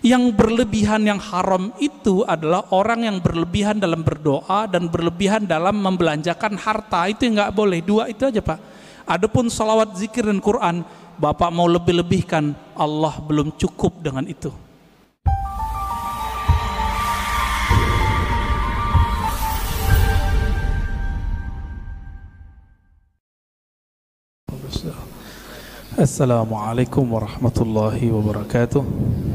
Yang berlebihan yang haram itu adalah orang yang berlebihan dalam berdoa dan berlebihan dalam membelanjakan harta. Itu nggak boleh. Dua itu aja Pak. Adapun salawat, zikir dan Quran, Bapak mau lebih-lebihkan, Allah belum cukup dengan itu. Assalamualaikum warahmatullahi wabarakatuh.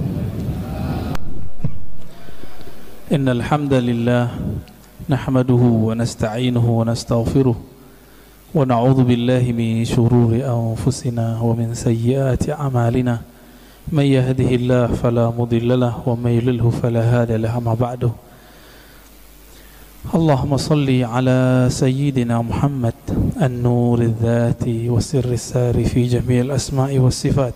إن الحمد لله نحمده ونستعينه ونستغفره ونعوذ بالله من شرور أنفسنا ومن سيئات أعمالنا. من يهده الله فلا مضل له ومن يضلله فلا هادي له ما بعده اللهم صل على سيدنا محمد النور الذاتي وسر السار في جميع الأسماء والصفات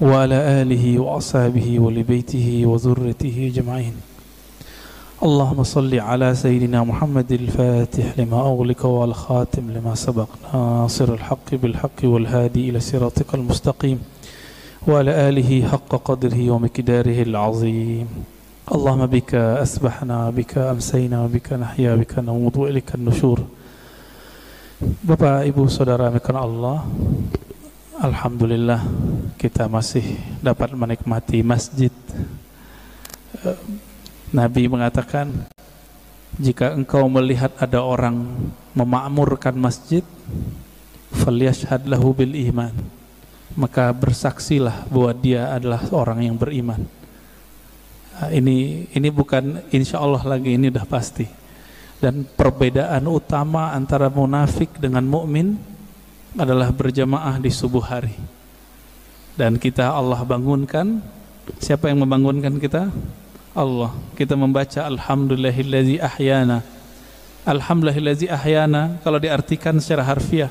وعلى آله وأصحابه ولبيته وذرته جمعين اللهم صل على سيدنا محمد الفاتح لما أغلق والخاتم لما سبق ناصر الحق بالحق والهادي إلى صراطك المستقيم وعلى آله حق قدره ومقداره العظيم. اللهم بك أسبحنا بك أمسينا بك نحيا بك نموت وإليك النشور. Bapak Ibu Saudara Mekan Allah Alhamdulillah kita masih dapat menikmati masjid. Nabi mengatakan jika engkau melihat ada orang memakmurkan masjid bil iman. Maka bersaksilah bahwa dia adalah orang yang beriman. Nah, ini ini bukan insya Allah lagi ini udah pasti. Dan perbedaan utama antara munafik dengan mukmin adalah berjamaah di subuh hari. Dan kita Allah bangunkan. Siapa yang membangunkan kita Allah kita membaca alhamdulillahillazi ahyana. Alhamdulillahillazi ahyana kalau diartikan secara harfiah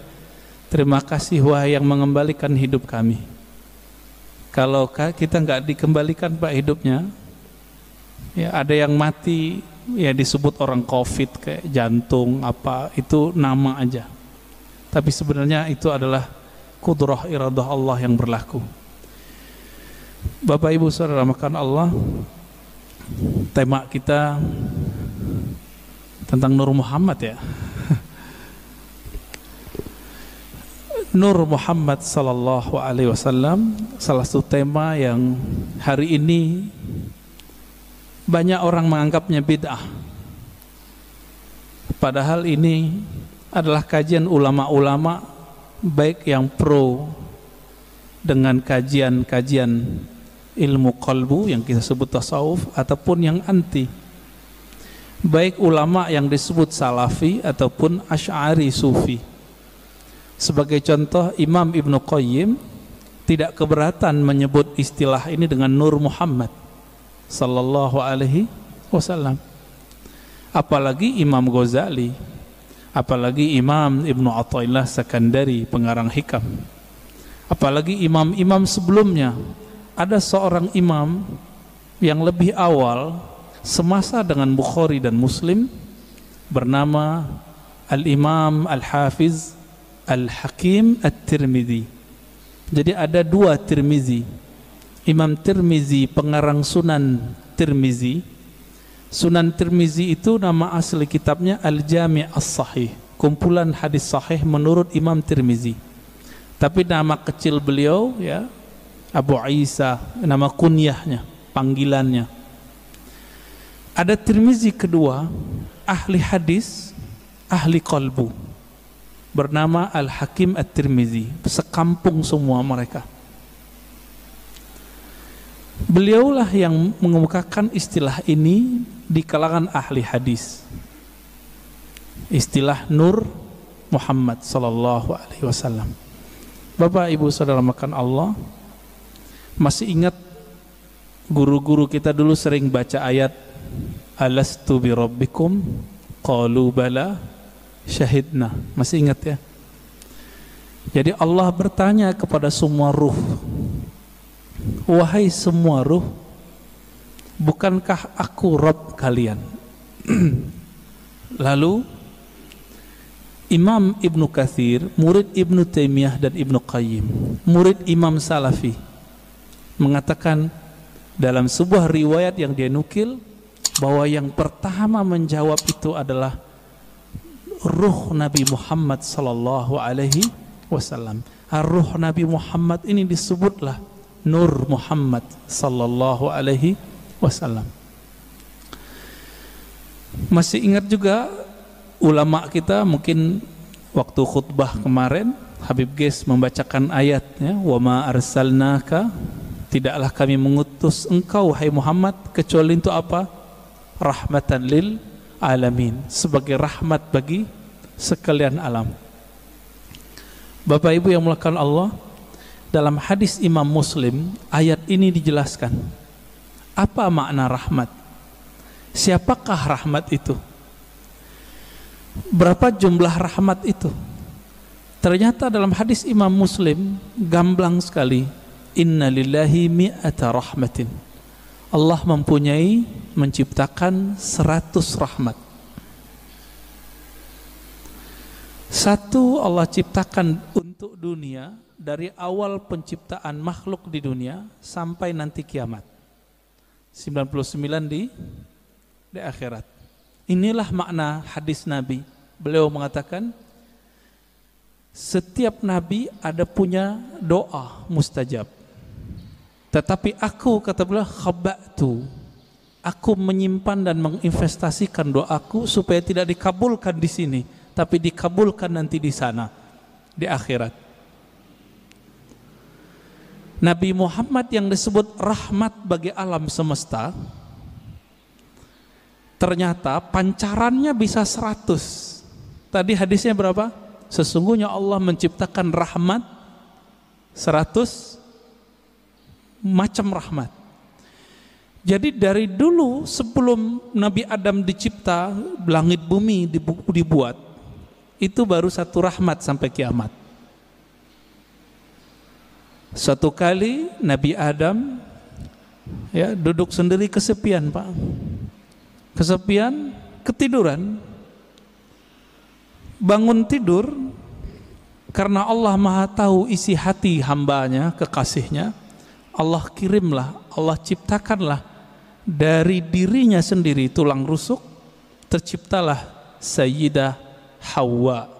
terima kasih wahai yang mengembalikan hidup kami. Kalau kita nggak dikembalikan Pak hidupnya ya ada yang mati ya disebut orang covid kayak jantung apa itu nama aja. Tapi sebenarnya itu adalah kudrah iradah Allah yang berlaku. Bapak Ibu Saudara makan Allah tema kita tentang Nur Muhammad ya. Nur Muhammad sallallahu alaihi wasallam salah satu tema yang hari ini banyak orang menganggapnya bid'ah. Padahal ini adalah kajian ulama-ulama baik yang pro dengan kajian-kajian ilmu kalbu yang kita sebut tasawuf ataupun yang anti. Baik ulama yang disebut salafi ataupun ash'ari sufi. Sebagai contoh Imam Ibn Qayyim tidak keberatan menyebut istilah ini dengan Nur Muhammad sallallahu alaihi wasallam. Apalagi Imam Ghazali apalagi Imam Ibn Athaillah Sakandari pengarang hikam. Apalagi imam-imam sebelumnya ada seorang imam yang lebih awal semasa dengan Bukhari dan Muslim bernama Al-Imam Al-Hafiz Al-Hakim At-Tirmidzi. Jadi ada dua Tirmizi. Imam Tirmizi pengarang Sunan Tirmizi. Sunan Tirmizi itu nama asli kitabnya Al-Jami' As-Sahih, kumpulan hadis sahih menurut Imam Tirmizi. Tapi nama kecil beliau ya Abu Isa nama kunyahnya panggilannya. Ada Tirmizi kedua ahli hadis ahli kalbu bernama Al-Hakim At-Tirmizi sekampung semua mereka. Beliaulah yang mengemukakan istilah ini di kalangan ahli hadis. Istilah Nur Muhammad sallallahu alaihi wasallam. Bapak Ibu Saudara makan Allah masih ingat guru-guru kita dulu sering baca ayat Alastu bi rabbikum qalu bala syahidna. Masih ingat ya? Jadi Allah bertanya kepada semua ruh. Wahai semua ruh, bukankah aku Rabb kalian? Lalu Imam Ibnu Kathir, murid Ibnu Taimiyah dan Ibnu Qayyim, murid Imam Salafi, mengatakan dalam sebuah riwayat yang dia nukil bahwa yang pertama menjawab itu adalah ruh Nabi Muhammad sallallahu alaihi wasallam. Ruh Nabi Muhammad ini disebutlah Nur Muhammad sallallahu alaihi wasallam. Masih ingat juga ulama kita mungkin waktu khutbah kemarin Habib Ges membacakan ayatnya wa ma arsalnaka tidaklah kami mengutus engkau hai Muhammad kecuali untuk apa rahmatan lil alamin sebagai rahmat bagi sekalian alam. Bapak Ibu yang melakukan Allah, dalam hadis Imam Muslim ayat ini dijelaskan. Apa makna rahmat? Siapakah rahmat itu? Berapa jumlah rahmat itu? Ternyata dalam hadis Imam Muslim gamblang sekali. Inna lillahi mi'ata rahmatin. Allah mempunyai menciptakan seratus rahmat. Satu Allah ciptakan untuk dunia dari awal penciptaan makhluk di dunia sampai nanti kiamat. 99 di di akhirat. Inilah makna hadis Nabi. Beliau mengatakan setiap nabi ada punya doa mustajab. Tetapi aku kata beliau khabatu aku menyimpan dan menginvestasikan doaku supaya tidak dikabulkan di sini, tapi dikabulkan nanti di sana, di akhirat. Nabi Muhammad yang disebut rahmat bagi alam semesta, ternyata pancarannya bisa seratus. Tadi hadisnya berapa? Sesungguhnya Allah menciptakan rahmat seratus macam rahmat. Jadi dari dulu sebelum Nabi Adam dicipta, langit bumi dibuat, itu baru satu rahmat sampai kiamat. Suatu kali Nabi Adam ya duduk sendiri kesepian, Pak. Kesepian, ketiduran. Bangun tidur karena Allah Maha tahu isi hati hambanya, kekasihnya. Allah kirimlah, Allah ciptakanlah. Dari dirinya sendiri tulang rusuk terciptalah Sayyidah Hawa.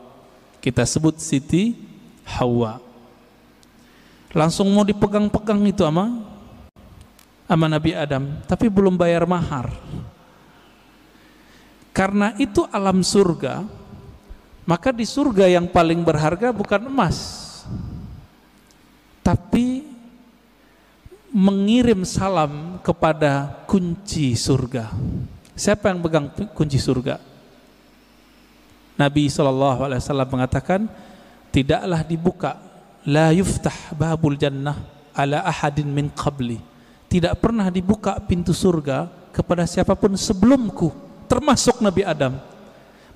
Kita sebut Siti Hawa. Langsung mau dipegang-pegang itu ama? Sama Nabi Adam tapi belum bayar mahar. Karena itu alam surga maka di surga yang paling berharga bukan emas. Tapi mengirim salam kepada kunci surga. Siapa yang pegang kunci surga? Nabi SAW mengatakan, tidaklah dibuka, la yuftah babul jannah ala ahadin min qabli. Tidak pernah dibuka pintu surga kepada siapa pun sebelumku, termasuk Nabi Adam.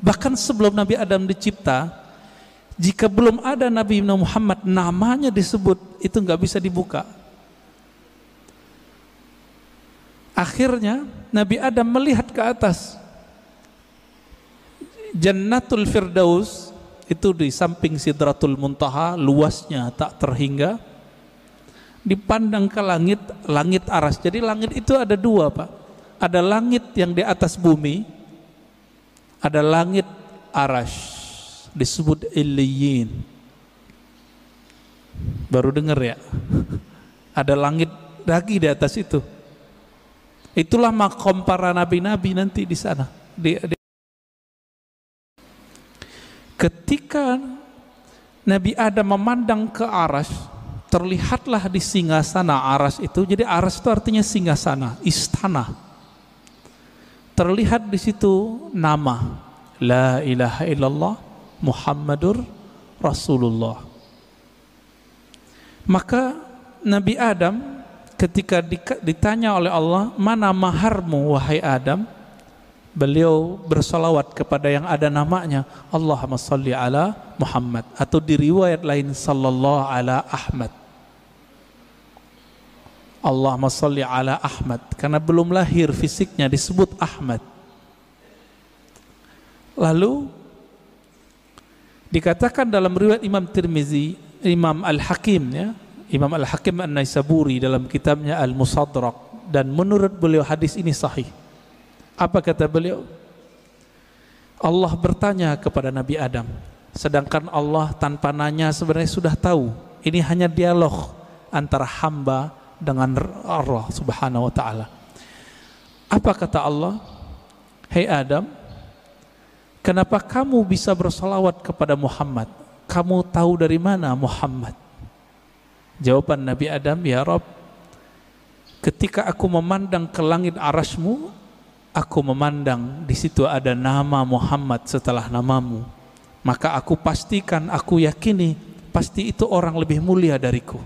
Bahkan sebelum Nabi Adam dicipta, jika belum ada Nabi Muhammad namanya disebut, itu nggak bisa dibuka Akhirnya Nabi Adam melihat ke atas. Jannatul Firdaus itu di samping Sidratul Muntaha luasnya tak terhingga. Dipandang ke langit, langit aras. Jadi langit itu ada dua Pak. Ada langit yang di atas bumi, ada langit aras disebut Iliyin. Baru dengar ya? Ada langit lagi di atas itu Itulah makom para nabi-nabi nanti di sana. Di, di. Ketika Nabi Adam memandang ke aras, terlihatlah di singgasana aras itu. Jadi aras itu artinya singgasana, istana. Terlihat di situ nama La ilaha illallah Muhammadur Rasulullah. Maka Nabi Adam ketika ditanya oleh Allah, mana maharmu wahai Adam? Beliau bersolawat kepada yang ada namanya Allahumma salli ala Muhammad atau di riwayat lain sallallahu ala Ahmad. Allahumma salli ala Ahmad karena belum lahir fisiknya disebut Ahmad. Lalu dikatakan dalam riwayat Imam Tirmizi, Imam Al-Hakim ya, Imam Al-Hakim An-Naisaburi dalam kitabnya Al-Musadrak dan menurut beliau hadis ini sahih. Apa kata beliau? Allah bertanya kepada Nabi Adam, sedangkan Allah tanpa nanya sebenarnya sudah tahu. Ini hanya dialog antara hamba dengan Allah Subhanahu wa taala. Apa kata Allah? Hei Adam, kenapa kamu bisa bersolawat kepada Muhammad? Kamu tahu dari mana Muhammad? Jawaban Nabi Adam, ya Rob, ketika aku memandang ke langit arasmu, aku memandang di situ ada nama Muhammad setelah namamu, maka aku pastikan, aku yakini pasti itu orang lebih mulia dariku.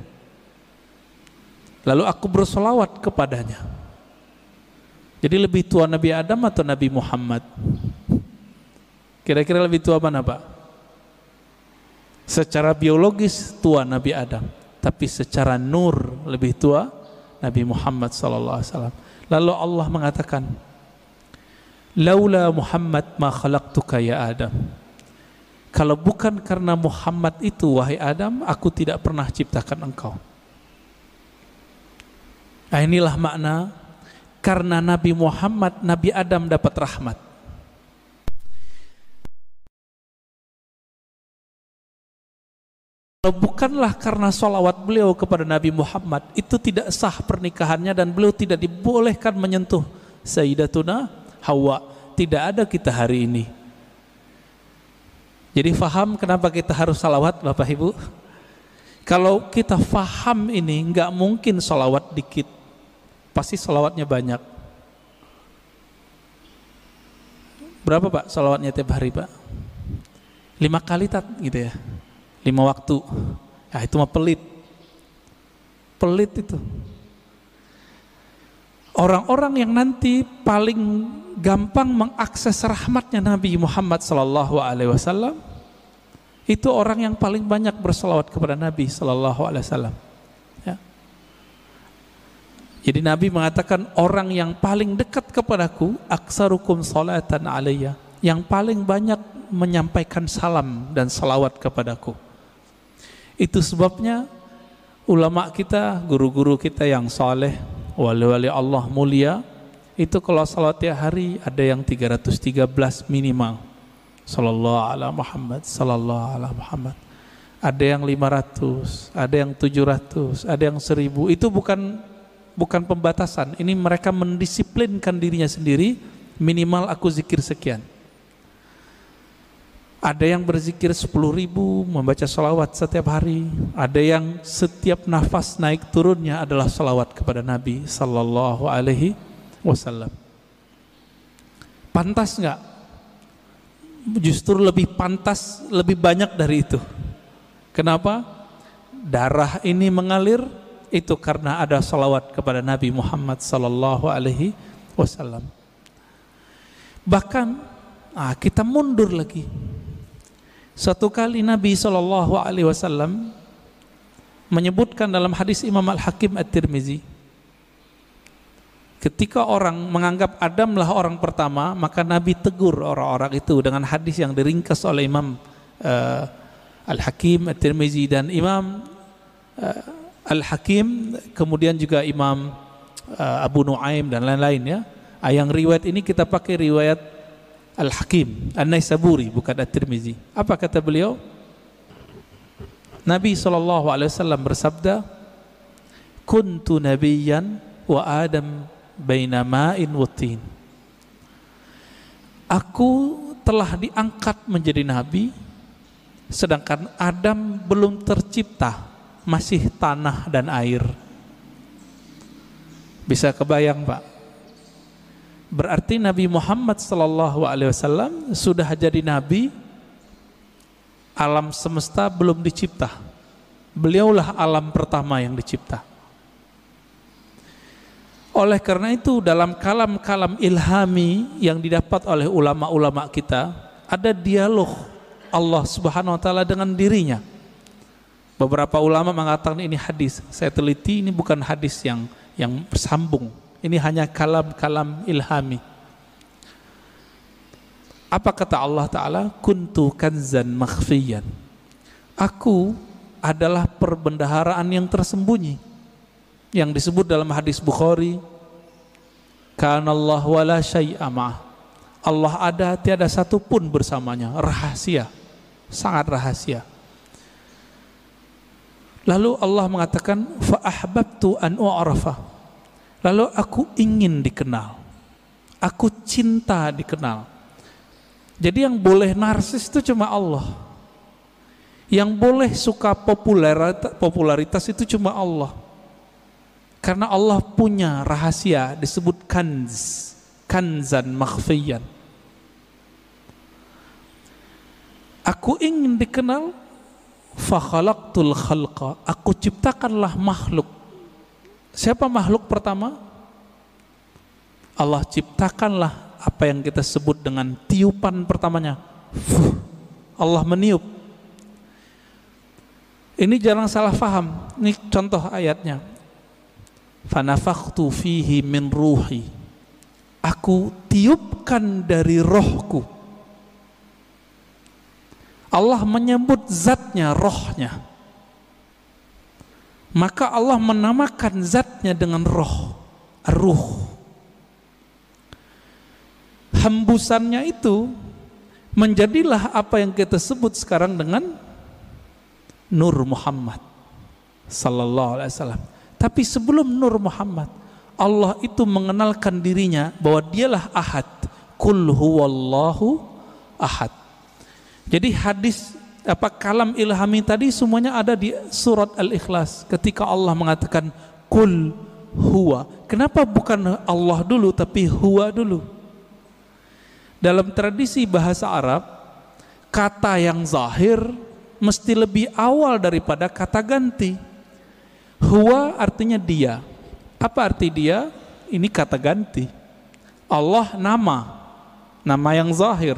Lalu aku bersolawat kepadanya. Jadi lebih tua Nabi Adam atau Nabi Muhammad? Kira-kira lebih tua mana Pak? Secara biologis tua Nabi Adam, tapi secara nur lebih tua Nabi Muhammad sallallahu alaihi wasallam. Lalu Allah mengatakan, Laula Muhammad ma khalaqtuka ya Adam. Kalau bukan karena Muhammad itu wahai Adam, aku tidak pernah ciptakan engkau. Nah, inilah makna karena Nabi Muhammad, Nabi Adam dapat rahmat. Kalau bukanlah karena solawat beliau kepada Nabi Muhammad, itu tidak sah pernikahannya dan beliau tidak dibolehkan menyentuh Sayyidatuna Hawa. Tidak ada kita hari ini. Jadi faham kenapa kita harus salawat Bapak Ibu? Kalau kita faham ini nggak mungkin salawat dikit. Pasti salawatnya banyak. Berapa Pak salawatnya tiap hari Pak? Lima kali tak gitu ya lima waktu ya itu mah pelit pelit itu orang-orang yang nanti paling gampang mengakses rahmatnya Nabi Muhammad Wasallam itu orang yang paling banyak berselawat kepada Nabi Sallallahu. Ya. Jadi Nabi mengatakan orang yang paling dekat kepadaku aksarukum salatan alaiya yang paling banyak menyampaikan salam dan salawat kepadaku. Itu sebabnya ulama kita, guru-guru kita yang saleh, wali-wali Allah mulia itu kalau salat tiap hari ada yang 313 minimal. Sallallahu ala Muhammad sallallahu ala Muhammad. Ada yang 500 ada yang 700 ada yang 1000 itu bukan bukan pembatasan. Ini mereka mendisiplinkan dirinya sendiri minimal aku zikir sekian ada yang berzikir 10 ribu membaca salawat setiap hari. Ada yang setiap nafas naik turunnya adalah salawat kepada Nabi sallallahu alaihi wasallam. Pantas nggak? Justru lebih pantas lebih banyak dari itu. Kenapa? Darah ini mengalir itu karena ada salawat kepada Nabi Muhammad sallallahu alaihi wasallam. Bahkan ah, kita mundur lagi satu kali Nabi Shallallahu menyebutkan dalam hadis Imam Al Hakim At Tirmizi, ketika orang menganggap Adam lah orang pertama, maka Nabi tegur orang-orang itu dengan hadis yang diringkas oleh Imam uh, Al Hakim At Tirmizi dan Imam uh, Al Hakim, kemudian juga Imam uh, Abu Nuaim dan lain-lain ya. Yang riwayat ini kita pakai riwayat Al-Hakim An-Naisaburi bukan At-Tirmizi. Apa kata beliau? Nabi SAW bersabda, Kuntu nabiyan wa Adam baina ma'in wutin. Aku telah diangkat menjadi nabi sedangkan Adam belum tercipta, masih tanah dan air. Bisa kebayang, Pak? Berarti Nabi Muhammad sallallahu alaihi wasallam sudah jadi nabi alam semesta belum dicipta. Beliaulah alam pertama yang dicipta. Oleh karena itu dalam kalam-kalam ilhami yang didapat oleh ulama-ulama kita ada dialog Allah Subhanahu wa taala dengan dirinya. Beberapa ulama mengatakan ini hadis. Saya teliti ini bukan hadis yang yang bersambung ini hanya kalam-kalam ilhami. Apa kata Allah Ta'ala? Kuntu kanzan makhfiyan. Aku adalah perbendaharaan yang tersembunyi. Yang disebut dalam hadis Bukhari, Kana Allah wala syai'a Allah ada tiada satu pun bersamanya, rahasia. Sangat rahasia. Lalu Allah mengatakan fa ahbabtu an u'rafa. Lalu aku ingin dikenal. Aku cinta dikenal. Jadi yang boleh narsis itu cuma Allah. Yang boleh suka popularitas, popularitas itu cuma Allah. Karena Allah punya rahasia disebut kanz, kanzan makhfiyan. Aku ingin dikenal fakhalaqtul khalqa. Aku ciptakanlah makhluk. Siapa makhluk pertama? Allah ciptakanlah apa yang kita sebut dengan tiupan pertamanya. Fuh, Allah meniup. Ini jangan salah faham. Ini contoh ayatnya fanafakhtu fihi min ruhi aku tiupkan dari rohku Allah menyebut zatnya rohnya maka Allah menamakan zatnya dengan roh ruh hembusannya itu menjadilah apa yang kita sebut sekarang dengan Nur Muhammad sallallahu alaihi wasallam tapi sebelum Nur Muhammad, Allah itu mengenalkan dirinya bahwa dialah ahad. Kul huwallahu ahad. Jadi hadis apa kalam ilhami tadi semuanya ada di surat Al-Ikhlas ketika Allah mengatakan kul huwa. Kenapa bukan Allah dulu tapi huwa dulu? Dalam tradisi bahasa Arab, kata yang zahir mesti lebih awal daripada kata ganti. Huwa artinya dia. Apa arti dia? Ini kata ganti. Allah nama. Nama yang zahir.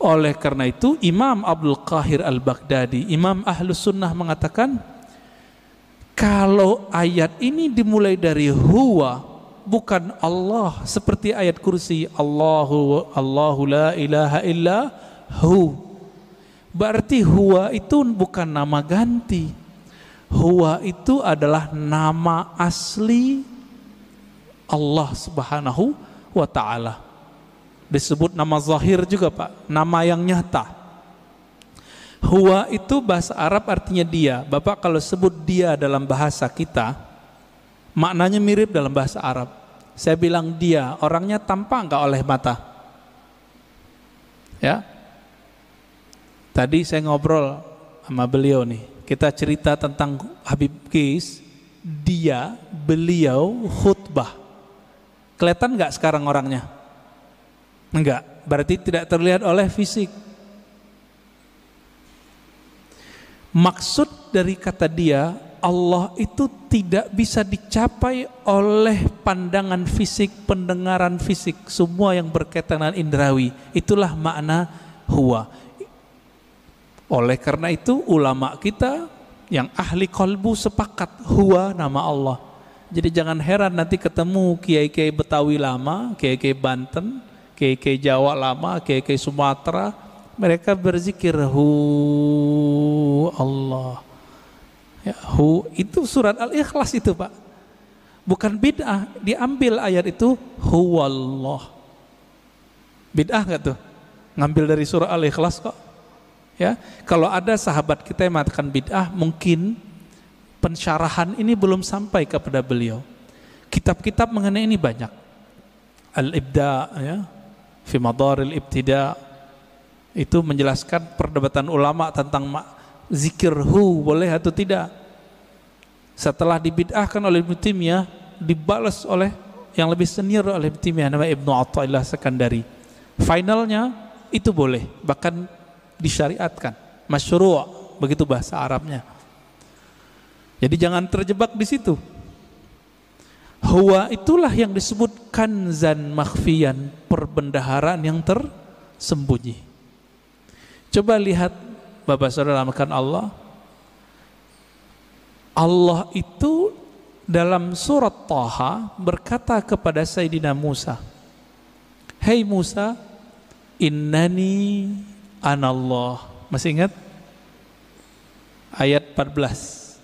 Oleh karena itu Imam Abdul Qahir Al-Baghdadi, Imam Ahlus Sunnah mengatakan kalau ayat ini dimulai dari huwa bukan Allah seperti ayat kursi Allahu Allahu la ilaha illa hu. Berarti huwa itu bukan nama ganti Huwa itu adalah nama asli Allah Subhanahu wa taala. Disebut nama zahir juga, Pak, nama yang nyata. Huwa itu bahasa Arab artinya dia. Bapak kalau sebut dia dalam bahasa kita, maknanya mirip dalam bahasa Arab. Saya bilang dia, orangnya tampak enggak oleh mata? Ya. Tadi saya ngobrol sama beliau nih kita cerita tentang Habib Qais, dia, beliau khutbah. Kelihatan nggak sekarang orangnya? Enggak, berarti tidak terlihat oleh fisik. Maksud dari kata dia, Allah itu tidak bisa dicapai oleh pandangan fisik, pendengaran fisik, semua yang berkaitan dengan indrawi. Itulah makna huwa. Oleh karena itu ulama kita yang ahli kolbu sepakat huwa nama Allah. Jadi jangan heran nanti ketemu kiai-kiai Betawi lama, kiai-kiai Banten, kiai-kiai Jawa lama, kiai-kiai Sumatera, mereka berzikir hu Allah. Ya, hu itu surat Al-Ikhlas itu, Pak. Bukan bid'ah, diambil ayat itu huwallah. Bid'ah enggak tuh? Ngambil dari surah Al-Ikhlas kok. Ya, kalau ada sahabat kita yang mengatakan bid'ah, mungkin pensyarahan ini belum sampai kepada beliau. Kitab-kitab mengenai ini banyak. Al-Ibda ya, fi madaril ibtida itu menjelaskan perdebatan ulama tentang zikir hu boleh atau tidak. Setelah dibid'ahkan oleh Ibnu Taimiyah, dibalas oleh yang lebih senior oleh Ibnu Taimiyah namanya Ibnu Athaillah Sekandari. Finalnya itu boleh, bahkan disyariatkan masyru' begitu bahasa Arabnya jadi jangan terjebak di situ huwa itulah yang disebut kanzan makhfiyan perbendaharaan yang tersembunyi coba lihat Bapak Saudara makan Allah Allah itu dalam surat Taha berkata kepada Sayyidina Musa Hei Musa innani anallah. Masih ingat? Ayat 14.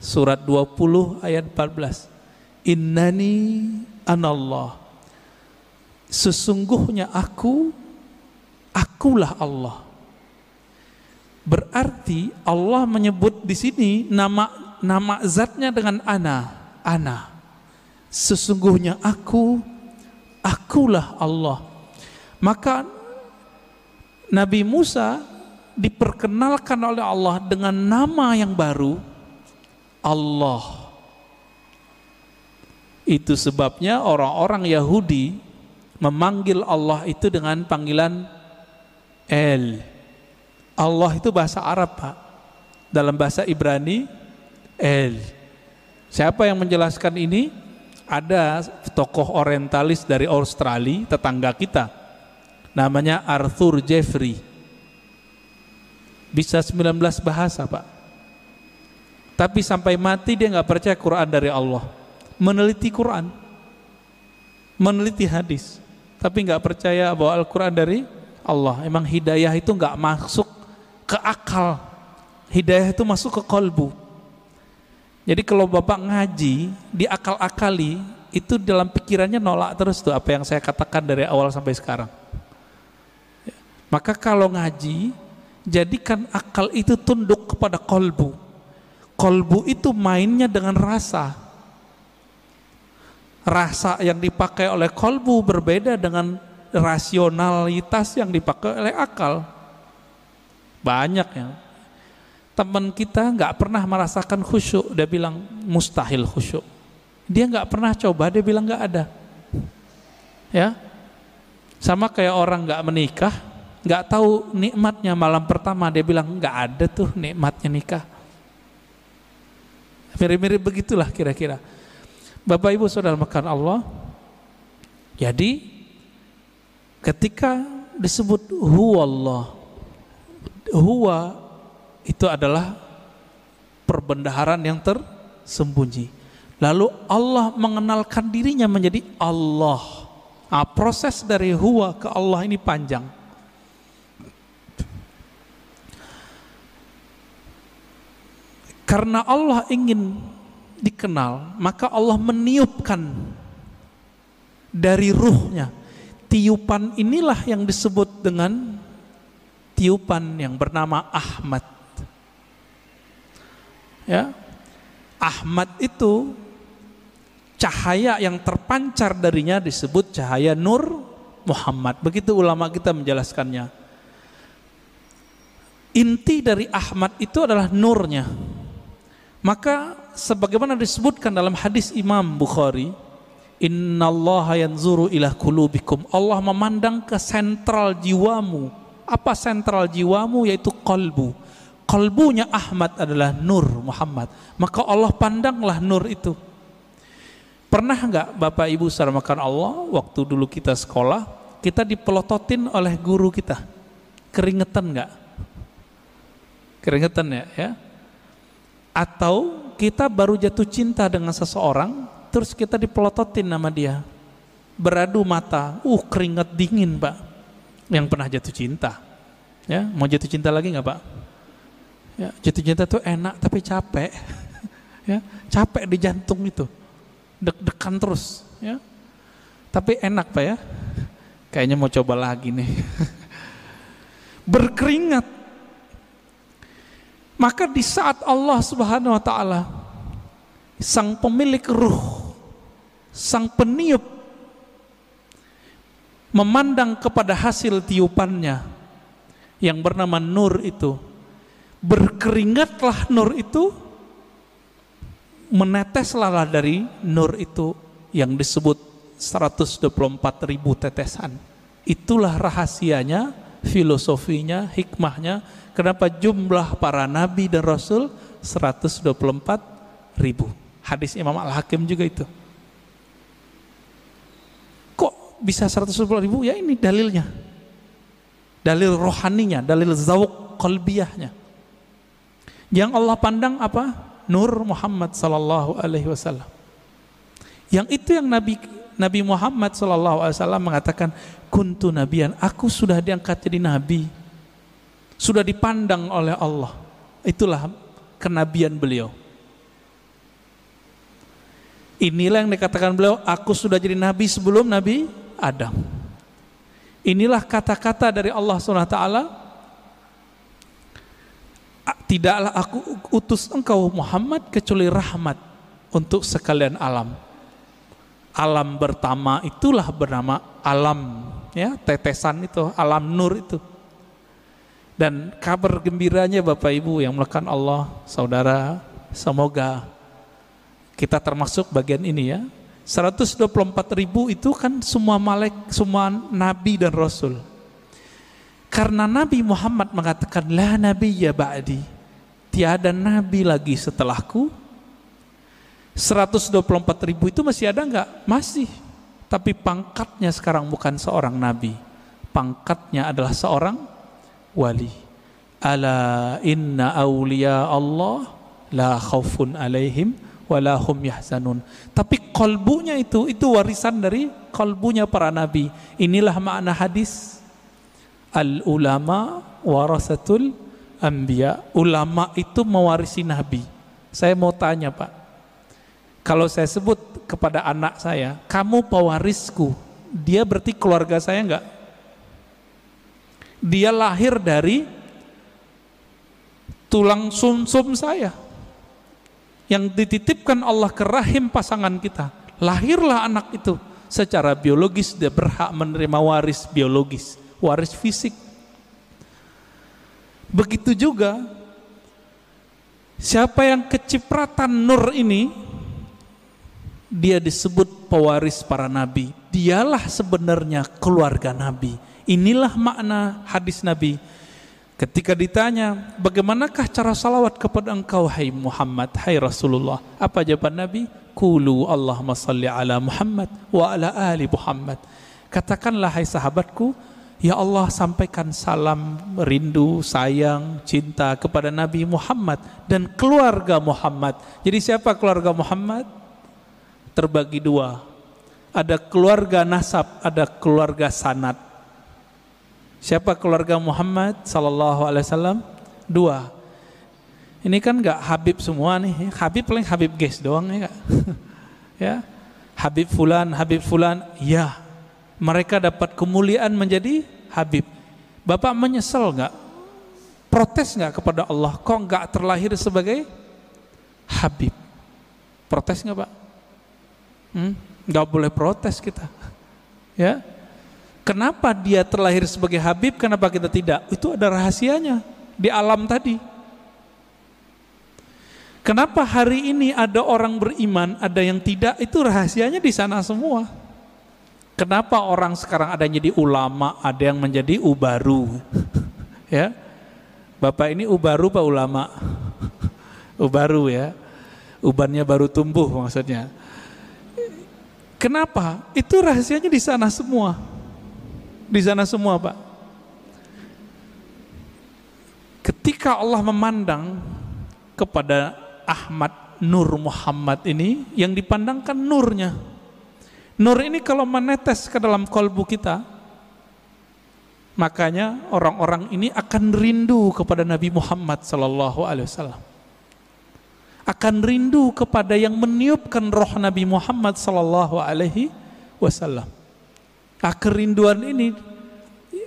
Surat 20 ayat 14. Innani anallah. Sesungguhnya aku akulah Allah. Berarti Allah menyebut di sini nama nama zatnya dengan ana ana. Sesungguhnya aku akulah Allah. Maka Nabi Musa diperkenalkan oleh Allah dengan nama yang baru Allah itu sebabnya orang-orang Yahudi memanggil Allah itu dengan panggilan El. Allah itu bahasa Arab, Pak. Dalam bahasa Ibrani El. Siapa yang menjelaskan ini? Ada tokoh orientalis dari Australia, tetangga kita. Namanya Arthur Jeffrey. Bisa 19 bahasa, Pak. Tapi sampai mati dia nggak percaya Quran dari Allah meneliti Quran, meneliti hadis, tapi nggak percaya bahwa Al-Quran dari Allah. Emang hidayah itu nggak masuk ke akal, hidayah itu masuk ke kolbu. Jadi kalau bapak ngaji di akal-akali itu dalam pikirannya nolak terus tuh apa yang saya katakan dari awal sampai sekarang. Maka kalau ngaji jadikan akal itu tunduk kepada kolbu. Kolbu itu mainnya dengan rasa rasa yang dipakai oleh kolbu berbeda dengan rasionalitas yang dipakai oleh akal. Banyak ya. Teman kita nggak pernah merasakan khusyuk, dia bilang mustahil khusyuk. Dia nggak pernah coba, dia bilang nggak ada. Ya, sama kayak orang nggak menikah, nggak tahu nikmatnya malam pertama, dia bilang nggak ada tuh nikmatnya nikah. Mirip-mirip begitulah kira-kira. Bapak Ibu Saudara makan Allah. Jadi ketika disebut huwa Allah, huwa itu adalah perbendaharaan yang tersembunyi. Lalu Allah mengenalkan dirinya menjadi Allah. Nah, proses dari huwa ke Allah ini panjang. Karena Allah ingin dikenal, maka Allah meniupkan dari ruhnya. Tiupan inilah yang disebut dengan tiupan yang bernama Ahmad. Ya. Ahmad itu cahaya yang terpancar darinya disebut cahaya nur Muhammad. Begitu ulama kita menjelaskannya. Inti dari Ahmad itu adalah nurnya. Maka sebagaimana disebutkan dalam hadis Imam Bukhari, Innallaha yanzuru ila kulubikum. Allah memandang ke sentral jiwamu. Apa sentral jiwamu? Yaitu kalbu. Kalbunya Ahmad adalah Nur Muhammad. Maka Allah pandanglah Nur itu. Pernah nggak Bapak Ibu makan Allah waktu dulu kita sekolah, kita dipelototin oleh guru kita. Keringetan nggak? Keringetan ya, ya atau kita baru jatuh cinta dengan seseorang terus kita dipelototin nama dia. Beradu mata uh keringat dingin pak. Yang pernah jatuh cinta. Ya mau jatuh cinta lagi nggak pak? Ya jatuh cinta tuh enak tapi capek. Ya capek di jantung itu. Deg-degan terus ya. Tapi enak pak ya. Kayaknya mau coba lagi nih. Berkeringat maka di saat Allah Subhanahu wa taala sang pemilik ruh, sang peniup memandang kepada hasil tiupannya yang bernama nur itu, berkeringatlah nur itu meneteslah dari nur itu yang disebut 124 ribu tetesan. Itulah rahasianya, filosofinya, hikmahnya Kenapa jumlah para nabi dan rasul 124 ribu. Hadis Imam Al-Hakim juga itu. Kok bisa 124 ribu? Ya ini dalilnya. Dalil rohaninya, dalil zawuk kolbiahnya. Yang Allah pandang apa? Nur Muhammad sallallahu alaihi wasallam. Yang itu yang Nabi Nabi Muhammad sallallahu alaihi wasallam mengatakan kuntu nabian, aku sudah diangkat jadi nabi sudah dipandang oleh Allah. Itulah kenabian beliau. Inilah yang dikatakan beliau, aku sudah jadi nabi sebelum Nabi Adam. Inilah kata-kata dari Allah SWT. Tidaklah aku utus engkau Muhammad kecuali rahmat untuk sekalian alam. Alam pertama itulah bernama alam, ya tetesan itu, alam nur itu. Dan kabar gembiranya Bapak Ibu yang melakukan Allah, saudara, semoga kita termasuk bagian ini ya. 124 ribu itu kan semua malek, semua nabi dan rasul. Karena Nabi Muhammad mengatakan la nabi ya ba'di. Tiada nabi lagi setelahku. 124 ribu itu masih ada enggak? Masih. Tapi pangkatnya sekarang bukan seorang nabi. Pangkatnya adalah seorang wali. Ala inna awliya Allah la khaufun alaihim walahum yahzanun. Tapi kolbunya itu itu warisan dari kolbunya para nabi. Inilah makna hadis al ulama warasatul anbiya. Ulama itu mewarisi nabi. Saya mau tanya Pak, kalau saya sebut kepada anak saya, kamu pewarisku, dia berarti keluarga saya enggak? Dia lahir dari tulang sumsum -sum saya yang dititipkan Allah ke rahim pasangan kita. Lahirlah anak itu secara biologis dia berhak menerima waris biologis, waris fisik. Begitu juga siapa yang kecipratan nur ini dia disebut pewaris para nabi. Dialah sebenarnya keluarga nabi. Inilah makna hadis nabi Ketika ditanya, bagaimanakah cara salawat kepada engkau hai Muhammad, hai Rasulullah? Apa jawaban Nabi? Kulu Allahumma salli ala Muhammad wa ala ali Muhammad. Katakanlah hai sahabatku, Ya Allah sampaikan salam rindu, sayang, cinta kepada Nabi Muhammad dan keluarga Muhammad. Jadi siapa keluarga Muhammad? Terbagi dua. Ada keluarga nasab, ada keluarga sanat. Siapa keluarga Muhammad sallallahu alaihi wasallam? Dua. Ini kan nggak Habib semua nih. Habib paling Habib guys doang ya ya. Habib fulan, Habib fulan, ya. Mereka dapat kemuliaan menjadi Habib. Bapak menyesal nggak? Protes nggak kepada Allah? Kok nggak terlahir sebagai Habib? Protes nggak pak? Hmm? Nggak boleh protes kita. Ya, Kenapa dia terlahir sebagai Habib, kenapa kita tidak? Itu ada rahasianya di alam tadi. Kenapa hari ini ada orang beriman, ada yang tidak? Itu rahasianya di sana semua. Kenapa orang sekarang ada jadi ulama, ada yang menjadi ubaru? ya. Bapak ini ubaru Pak ulama? ubaru ya. Ubannya baru tumbuh maksudnya. Kenapa? Itu rahasianya di sana semua di sana semua Pak. Ketika Allah memandang kepada Ahmad Nur Muhammad ini yang dipandangkan nurnya. Nur ini kalau menetes ke dalam kolbu kita, makanya orang-orang ini akan rindu kepada Nabi Muhammad Sallallahu Alaihi Wasallam. Akan rindu kepada yang meniupkan roh Nabi Muhammad Sallallahu Alaihi Wasallam. Nah, kerinduan ini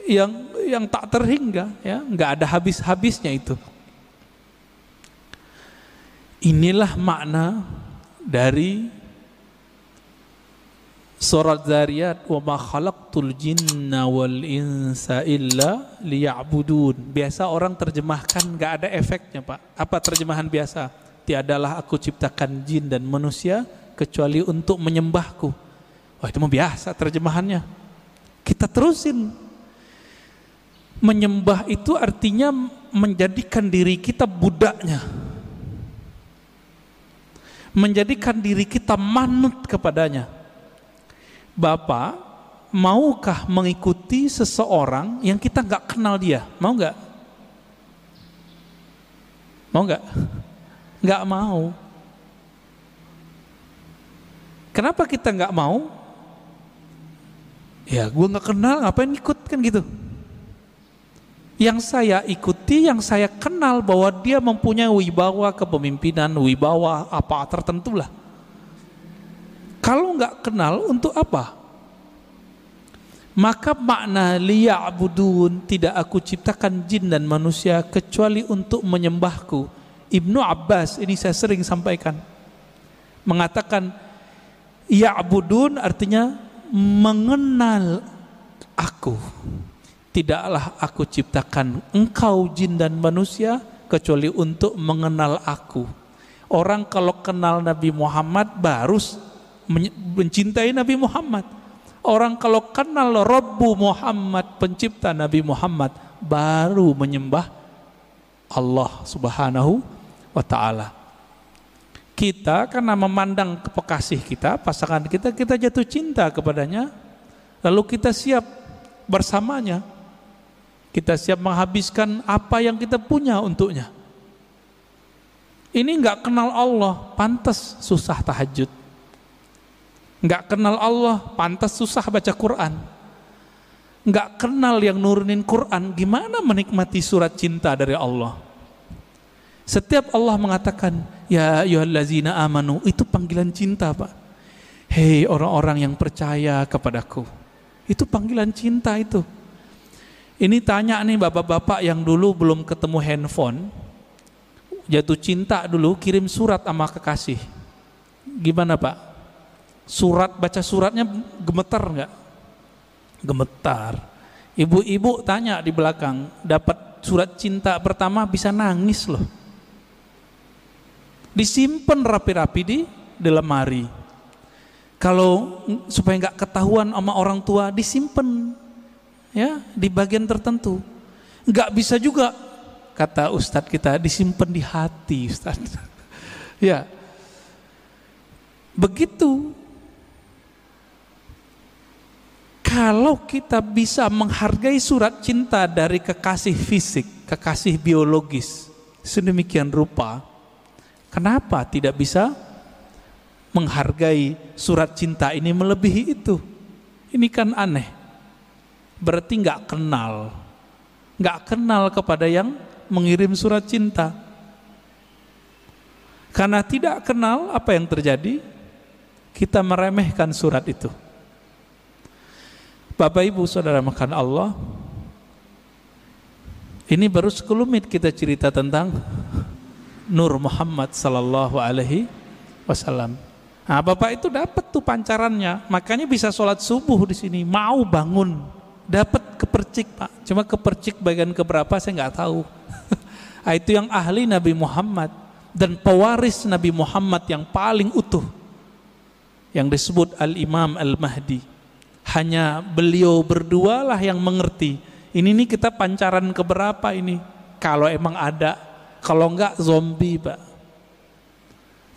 yang yang tak terhingga ya, nggak ada habis-habisnya itu. Inilah makna dari surat Zariyat wa ma khalaqtul jinna wal insa illa liya'budun. Biasa orang terjemahkan nggak ada efeknya, Pak. Apa terjemahan biasa? Tiadalah aku ciptakan jin dan manusia kecuali untuk menyembahku. Wah, itu mah biasa terjemahannya. Kita terusin. Menyembah itu artinya menjadikan diri kita budaknya. Menjadikan diri kita manut kepadanya. Bapak, maukah mengikuti seseorang yang kita nggak kenal dia? Mau nggak? Mau nggak? Nggak mau. Kenapa kita nggak mau? Ya gue nggak kenal ngapain ikut kan gitu. Yang saya ikuti, yang saya kenal bahwa dia mempunyai wibawa kepemimpinan, wibawa apa tertentu lah. Kalau nggak kenal untuk apa? Maka makna liya'budun tidak aku ciptakan jin dan manusia kecuali untuk menyembahku. Ibnu Abbas ini saya sering sampaikan mengatakan ya'budun artinya mengenal aku. Tidaklah aku ciptakan engkau jin dan manusia kecuali untuk mengenal aku. Orang kalau kenal Nabi Muhammad baru mencintai Nabi Muhammad. Orang kalau kenal Rabbu Muhammad, pencipta Nabi Muhammad, baru menyembah Allah Subhanahu wa taala. Kita karena memandang kekasih kita, pasangan kita, kita jatuh cinta kepadanya, lalu kita siap bersamanya. Kita siap menghabiskan apa yang kita punya untuknya. Ini nggak kenal Allah, pantas susah tahajud. Nggak kenal Allah, pantas susah baca Quran. Nggak kenal yang nurunin Quran, gimana menikmati surat cinta dari Allah? Setiap Allah mengatakan, Ya ayyuhallazina amanu, itu panggilan cinta Pak. Hei orang-orang yang percaya kepadaku. Itu panggilan cinta itu. Ini tanya nih bapak-bapak yang dulu belum ketemu handphone, jatuh cinta dulu kirim surat sama kekasih. Gimana pak? Surat baca suratnya gemetar nggak? Gemetar. Ibu-ibu tanya di belakang, dapat surat cinta pertama bisa nangis loh. Disimpan rapi-rapi di di lemari. Kalau supaya nggak ketahuan sama orang tua, disimpan ya di bagian tertentu. Nggak bisa juga kata ustadz kita disimpan di hati ustadz. ya. Begitu kalau kita bisa menghargai surat cinta dari kekasih fisik, kekasih biologis, sedemikian rupa, kenapa tidak bisa menghargai surat cinta ini melebihi itu? Ini kan aneh berarti nggak kenal, nggak kenal kepada yang mengirim surat cinta. Karena tidak kenal apa yang terjadi, kita meremehkan surat itu. Bapak Ibu Saudara makan Allah, ini baru sekelumit kita cerita tentang Nur Muhammad sallallahu alaihi wasallam. Nah, Bapak itu dapat tuh pancarannya, makanya bisa sholat subuh di sini, mau bangun dapat kepercik pak. Cuma kepercik bagian keberapa saya nggak tahu. Nah, itu yang ahli Nabi Muhammad dan pewaris Nabi Muhammad yang paling utuh yang disebut Al-Imam Al-Mahdi. Hanya beliau berdua lah yang mengerti. Ini nih kita pancaran keberapa ini? Kalau emang ada kalau enggak zombie pak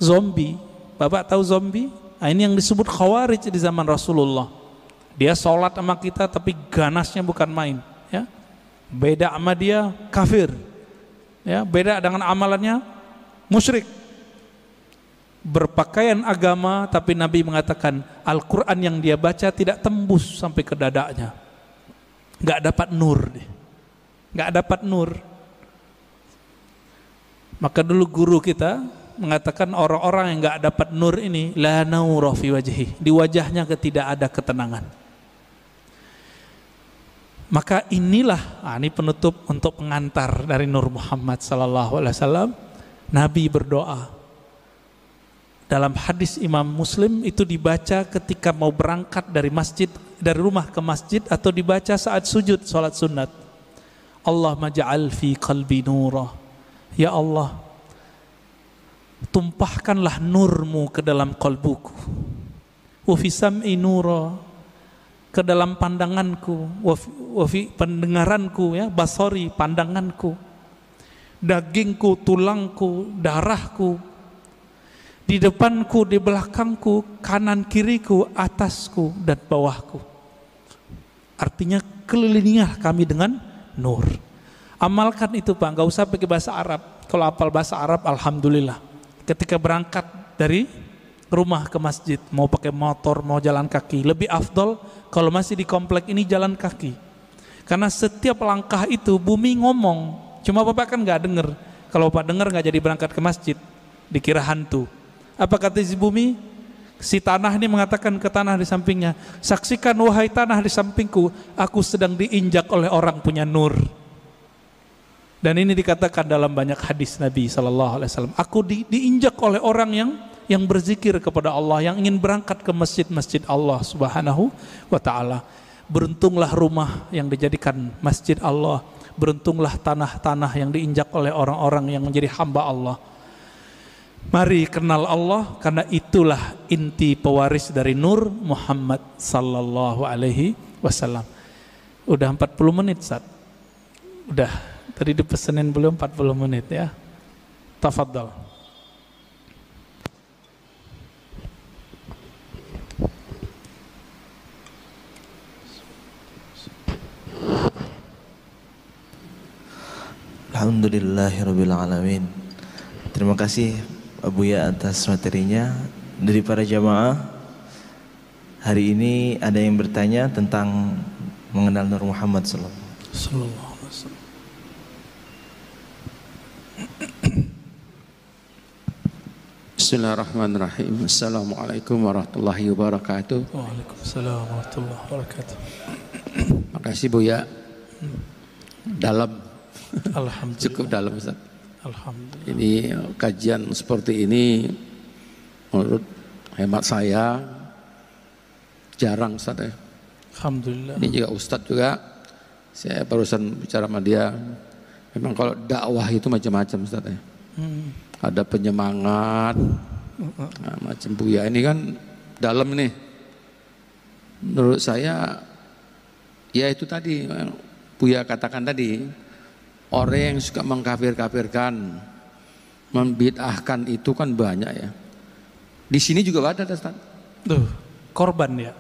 zombie bapak tahu zombie nah, ini yang disebut khawarij di zaman Rasulullah dia sholat sama kita tapi ganasnya bukan main. Ya. Beda sama dia kafir. Ya, beda dengan amalannya musyrik. Berpakaian agama tapi Nabi mengatakan Al-Quran yang dia baca tidak tembus sampai ke dadanya. Gak dapat nur. Gak dapat nur. Maka dulu guru kita mengatakan orang-orang yang gak dapat nur ini la naura fi wajhi. Di wajahnya tidak ada ketenangan. Maka inilah, nah ini penutup untuk pengantar dari Nur Muhammad Sallallahu Alaihi Wasallam. Nabi berdoa. Dalam hadis Imam Muslim itu dibaca ketika mau berangkat dari masjid, dari rumah ke masjid atau dibaca saat sujud sholat sunat. Allah maja'al fi qalbi nurah. Ya Allah, tumpahkanlah nurmu ke dalam kalbuku. Wa fi sam'i nurah ke dalam pandanganku, wafi pendengaranku ya, basori pandanganku, dagingku, tulangku, darahku, di depanku, di belakangku, kanan kiriku, atasku dan bawahku. Artinya kelilingilah kami dengan nur. Amalkan itu Pak, nggak usah pakai bahasa Arab. Kalau apal bahasa Arab, Alhamdulillah. Ketika berangkat dari rumah ke masjid, mau pakai motor, mau jalan kaki, lebih afdol kalau masih di komplek ini jalan kaki. Karena setiap langkah itu bumi ngomong, cuma bapak kan nggak denger. Kalau bapak denger nggak jadi berangkat ke masjid, dikira hantu. Apa kata si bumi? Si tanah ini mengatakan ke tanah di sampingnya, saksikan wahai tanah di sampingku, aku sedang diinjak oleh orang punya nur. Dan ini dikatakan dalam banyak hadis Nabi Shallallahu Alaihi Wasallam. Aku di, diinjak oleh orang yang yang berzikir kepada Allah, yang ingin berangkat ke masjid-masjid Allah Subhanahu wa Ta'ala. Beruntunglah rumah yang dijadikan masjid Allah. Beruntunglah tanah-tanah yang diinjak oleh orang-orang yang menjadi hamba Allah. Mari kenal Allah karena itulah inti pewaris dari Nur Muhammad sallallahu alaihi wasallam. Udah 40 menit, Sat. Udah. Tadi dipesenin belum? 40 menit ya. Tafadhal. Alhamdulillahirrabbilalamin Terima kasih Abu Ya atas materinya. Dari para jamaah Hari ini ada yang bertanya tentang Mengenal Nur Muhammad Sallallahu Alaihi Wasallam Bismillahirrahmanirrahim Assalamualaikum warahmatullahi wabarakatuh Waalaikumsalam warahmatullahi wabarakatuh Makasih Bu ya Dalam Alhamdulillah. Cukup dalam Ustaz. Alhamdulillah. Ini kajian seperti ini menurut hemat saya jarang Ustaz ya. Alhamdulillah. Ini juga Ustaz juga saya barusan bicara sama dia memang kalau dakwah itu macam-macam Ustaz ya. Hmm. Ada penyemangat nah, macam Buya ini kan dalam ini menurut saya ya itu tadi Buya katakan tadi Orang yang suka mengkafir-kafirkan, membid'ahkan itu kan banyak ya. Di sini juga ada Ustaz. Tuh, korban ya.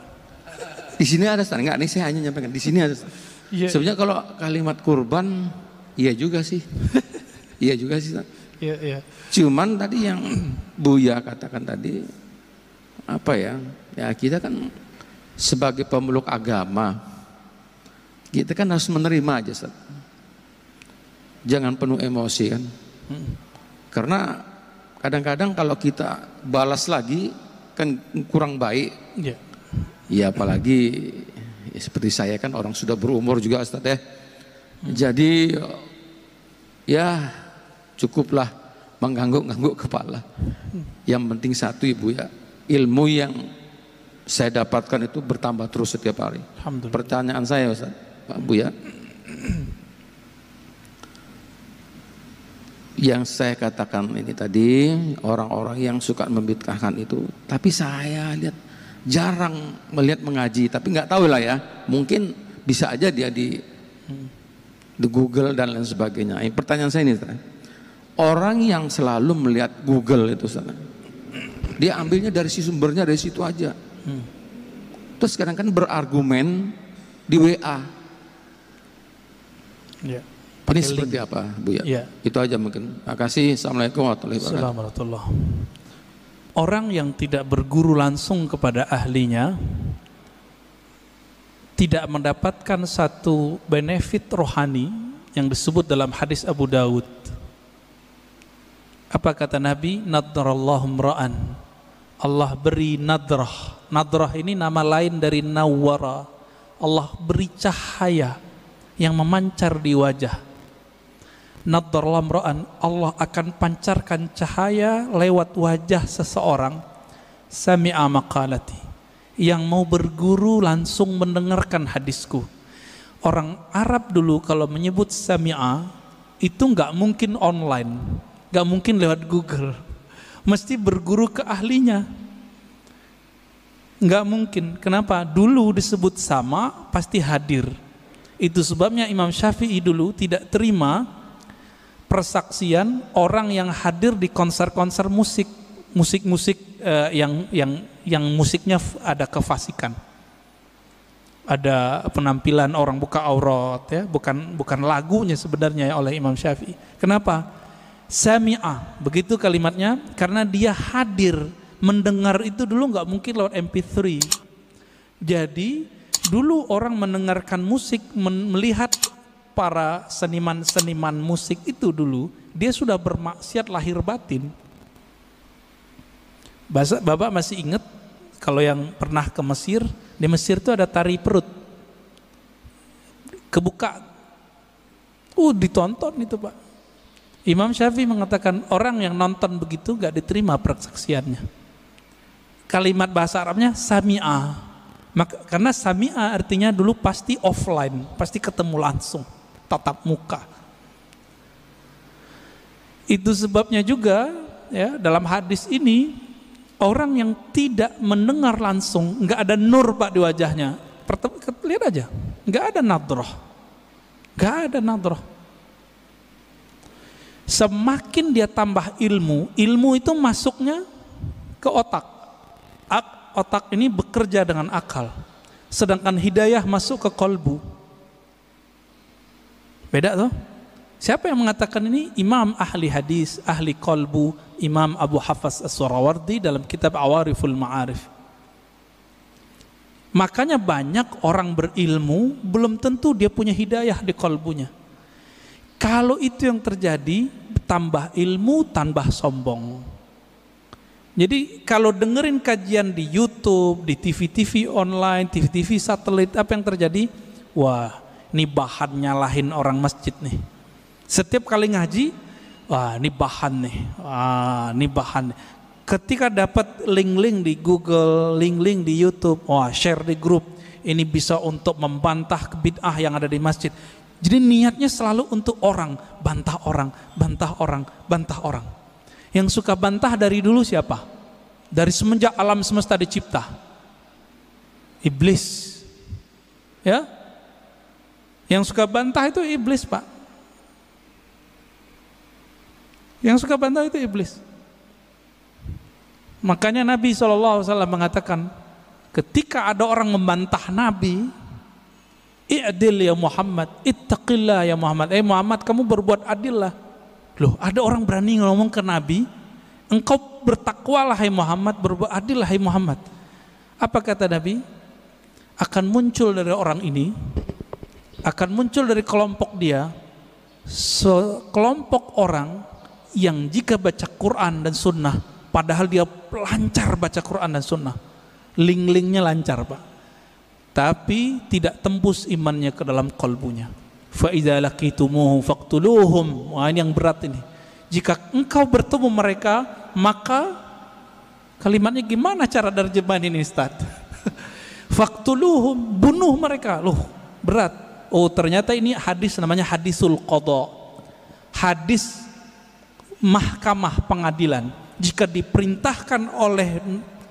Di sini ada Ustaz. Enggak, ini saya hanya nyampaikan. Di sini ada Ustaz. Ya. Sebenarnya kalau kalimat kurban, iya juga sih. iya juga sih Ustaz. Iya, iya. Cuman tadi yang Buya katakan tadi, apa ya, ya kita kan sebagai pemeluk agama, kita kan harus menerima aja Ustaz jangan penuh emosi kan. Karena kadang-kadang kalau kita balas lagi kan kurang baik. Ya. Ya apalagi ya seperti saya kan orang sudah berumur juga Ustaz ya. Jadi ya cukuplah mengangguk-angguk kepala. Yang penting satu Ibu ya, ilmu yang saya dapatkan itu bertambah terus setiap hari. Pertanyaan saya Ustaz, Pak Bu ya. Yang saya katakan ini tadi orang-orang yang suka membid'ahkan itu tapi saya lihat jarang melihat mengaji tapi nggak tahu lah ya. Mungkin bisa aja dia di di Google dan lain sebagainya. Pertanyaan saya ini orang yang selalu melihat Google itu sana dia ambilnya dari si sumbernya dari situ aja terus kadang kan berargumen di WA yeah. Ini seperti apa, Bu ya? ya? Itu aja mungkin. Terima kasih. Assalamualaikum warahmatullahi wabarakatuh. Orang yang tidak berguru langsung kepada ahlinya tidak mendapatkan satu benefit rohani yang disebut dalam hadis Abu Dawud. Apa kata Nabi? Nadrallahu mra'an. Allah beri nadrah. Nadrah ini nama lain dari nawara. Allah beri cahaya yang memancar di wajah nadhar lamra'an Allah akan pancarkan cahaya lewat wajah seseorang sami'a maqalati yang mau berguru langsung mendengarkan hadisku orang Arab dulu kalau menyebut sami'a itu nggak mungkin online nggak mungkin lewat Google. Mesti berguru ke ahlinya. Nggak mungkin. Kenapa? Dulu disebut sama pasti hadir. Itu sebabnya Imam Syafi'i dulu tidak terima persaksian orang yang hadir di konser-konser musik. Musik-musik uh, yang yang yang musiknya ada kefasikan. Ada penampilan orang buka aurat ya. Bukan bukan lagunya sebenarnya ya oleh Imam Syafi'i. Kenapa sami'ah begitu kalimatnya karena dia hadir mendengar itu dulu nggak mungkin lewat MP3 jadi dulu orang mendengarkan musik melihat para seniman-seniman musik itu dulu dia sudah bermaksiat lahir batin. Bapak masih ingat Kalau yang pernah ke Mesir, di Mesir itu ada tari perut. Kebuka. Uh, ditonton itu Pak. Imam Syafi'i mengatakan orang yang nonton begitu gak diterima persaksiannya. Kalimat bahasa Arabnya sami'a. Maka, karena sami'a artinya dulu pasti offline, pasti ketemu langsung, tatap muka. Itu sebabnya juga ya dalam hadis ini orang yang tidak mendengar langsung, nggak ada nur pak di wajahnya. Lihat aja, nggak ada nadroh, nggak ada nadroh. Semakin dia tambah ilmu, ilmu itu masuknya ke otak. Otak ini bekerja dengan akal. Sedangkan hidayah masuk ke kolbu. Beda tuh. Siapa yang mengatakan ini? Imam ahli hadis, ahli kolbu, Imam Abu Hafaz As-Surawardi dalam kitab Awariful Ma'arif. Makanya banyak orang berilmu belum tentu dia punya hidayah di kolbunya. Kalau itu yang terjadi, tambah ilmu, tambah sombong. Jadi kalau dengerin kajian di YouTube, di TV-TV online, TV-TV satelit, apa yang terjadi? Wah, ini bahan nyalahin orang masjid nih setiap kali ngaji, wah ini bahan nih, wah ini bahan. Ketika dapat link-link di Google, link-link di YouTube, wah share di grup, ini bisa untuk membantah kebid'ah yang ada di masjid. Jadi niatnya selalu untuk orang, bantah orang, bantah orang, bantah orang. Yang suka bantah dari dulu siapa? Dari semenjak alam semesta dicipta. Iblis. Ya? Yang suka bantah itu iblis, Pak. Yang suka bantah itu iblis. Makanya Nabi SAW mengatakan, ketika ada orang membantah Nabi, I'adil ya Muhammad, ittaqillah ya Muhammad. Eh Muhammad, kamu berbuat adil lah. Loh, ada orang berani ngomong ke Nabi, engkau bertakwalah hai Muhammad, berbuat adil hai Muhammad. Apa kata Nabi? Akan muncul dari orang ini, akan muncul dari kelompok dia, sekelompok orang yang jika baca Quran dan Sunnah, padahal dia lancar baca Quran dan Sunnah, link-linknya lancar pak, tapi tidak tembus imannya ke dalam kalbunya. Faidah laqitumuhum faqtuluhum. Wah ini yang berat ini. Jika engkau bertemu mereka, maka kalimatnya gimana cara terjemahan ini Ustaz? Faktuluhum, bunuh mereka. Loh, berat. Oh, ternyata ini hadis namanya hadisul qadha. Hadis mahkamah pengadilan jika diperintahkan oleh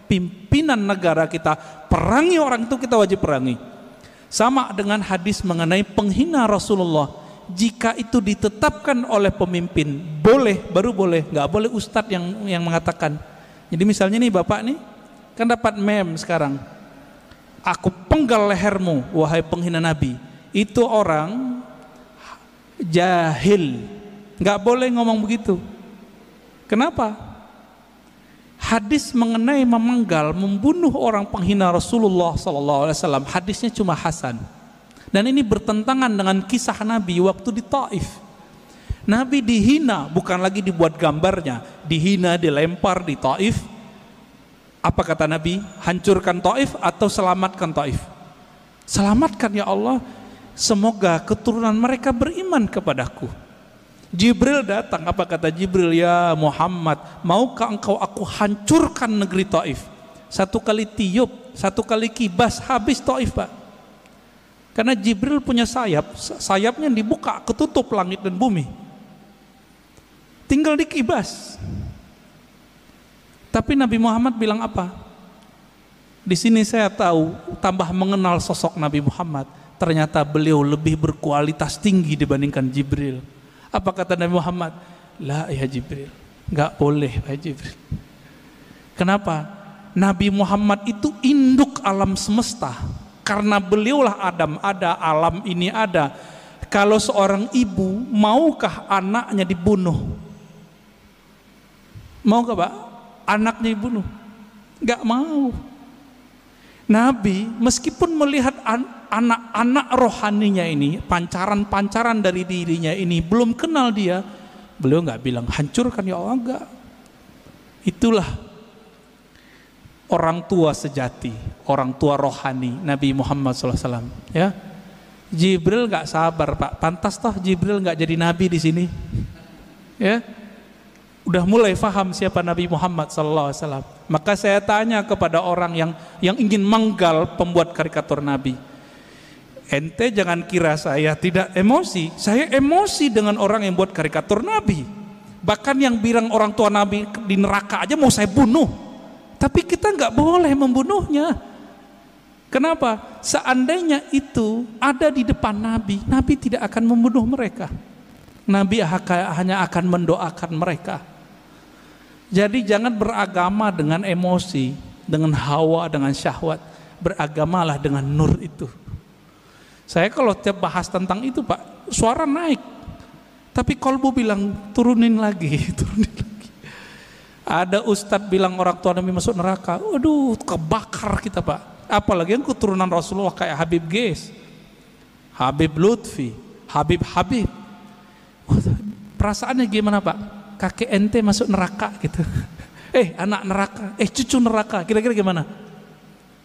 pimpinan negara kita perangi orang itu kita wajib perangi. Sama dengan hadis mengenai penghina Rasulullah. Jika itu ditetapkan oleh pemimpin boleh baru boleh. Nggak boleh ustadz yang yang mengatakan. Jadi misalnya nih bapak nih kan dapat mem sekarang. Aku penggal lehermu wahai penghina nabi. Itu orang jahil. Nggak boleh ngomong begitu. Kenapa? Hadis mengenai memenggal, membunuh orang penghina Rasulullah SAW, hadisnya cuma Hasan. Dan ini bertentangan dengan kisah Nabi waktu di Taif. Nabi dihina, bukan lagi dibuat gambarnya, dihina, dilempar di Taif. Apa kata Nabi? Hancurkan Taif atau selamatkan Taif? Selamatkan ya Allah, semoga keturunan mereka beriman kepadaku. Jibril datang, apa kata Jibril? Ya Muhammad, maukah engkau aku hancurkan negeri Taif? Satu kali tiup, satu kali kibas, habis Taif Pak. Karena Jibril punya sayap, sayapnya dibuka, ketutup langit dan bumi. Tinggal dikibas. Tapi Nabi Muhammad bilang apa? Di sini saya tahu, tambah mengenal sosok Nabi Muhammad. Ternyata beliau lebih berkualitas tinggi dibandingkan Jibril apa kata Nabi Muhammad? La ya Jibril. Enggak boleh ya Jibril. Kenapa? Nabi Muhammad itu induk alam semesta. Karena beliaulah Adam ada, alam ini ada. Kalau seorang ibu maukah anaknya dibunuh? Mau gak Pak? Anaknya dibunuh? Enggak mau. Nabi meskipun melihat anak-anak rohaninya ini, pancaran-pancaran dari dirinya ini belum kenal dia, beliau nggak bilang hancurkan ya Allah enggak. Itulah orang tua sejati, orang tua rohani Nabi Muhammad SAW. Ya, Jibril nggak sabar pak, pantas toh Jibril nggak jadi nabi di sini. Ya, udah mulai faham siapa Nabi Muhammad SAW. Maka saya tanya kepada orang yang yang ingin menggal pembuat karikatur Nabi. Ente jangan kira saya tidak emosi. Saya emosi dengan orang yang buat karikatur Nabi. Bahkan yang bilang orang tua Nabi di neraka aja mau saya bunuh. Tapi kita nggak boleh membunuhnya. Kenapa? Seandainya itu ada di depan Nabi, Nabi tidak akan membunuh mereka. Nabi hanya akan mendoakan mereka. Jadi jangan beragama dengan emosi, dengan hawa, dengan syahwat. Beragamalah dengan nur itu. Saya kalau tiap bahas tentang itu Pak, suara naik. Tapi kolbu bilang turunin lagi, turunin lagi. Ada ustadz bilang orang tua Nabi masuk neraka. Waduh, kebakar kita Pak. Apalagi yang keturunan Rasulullah kayak Habib Ges, Habib Lutfi, Habib Habib. Perasaannya gimana Pak? Kakek ente masuk neraka gitu. Eh anak neraka, eh cucu neraka, kira-kira gimana?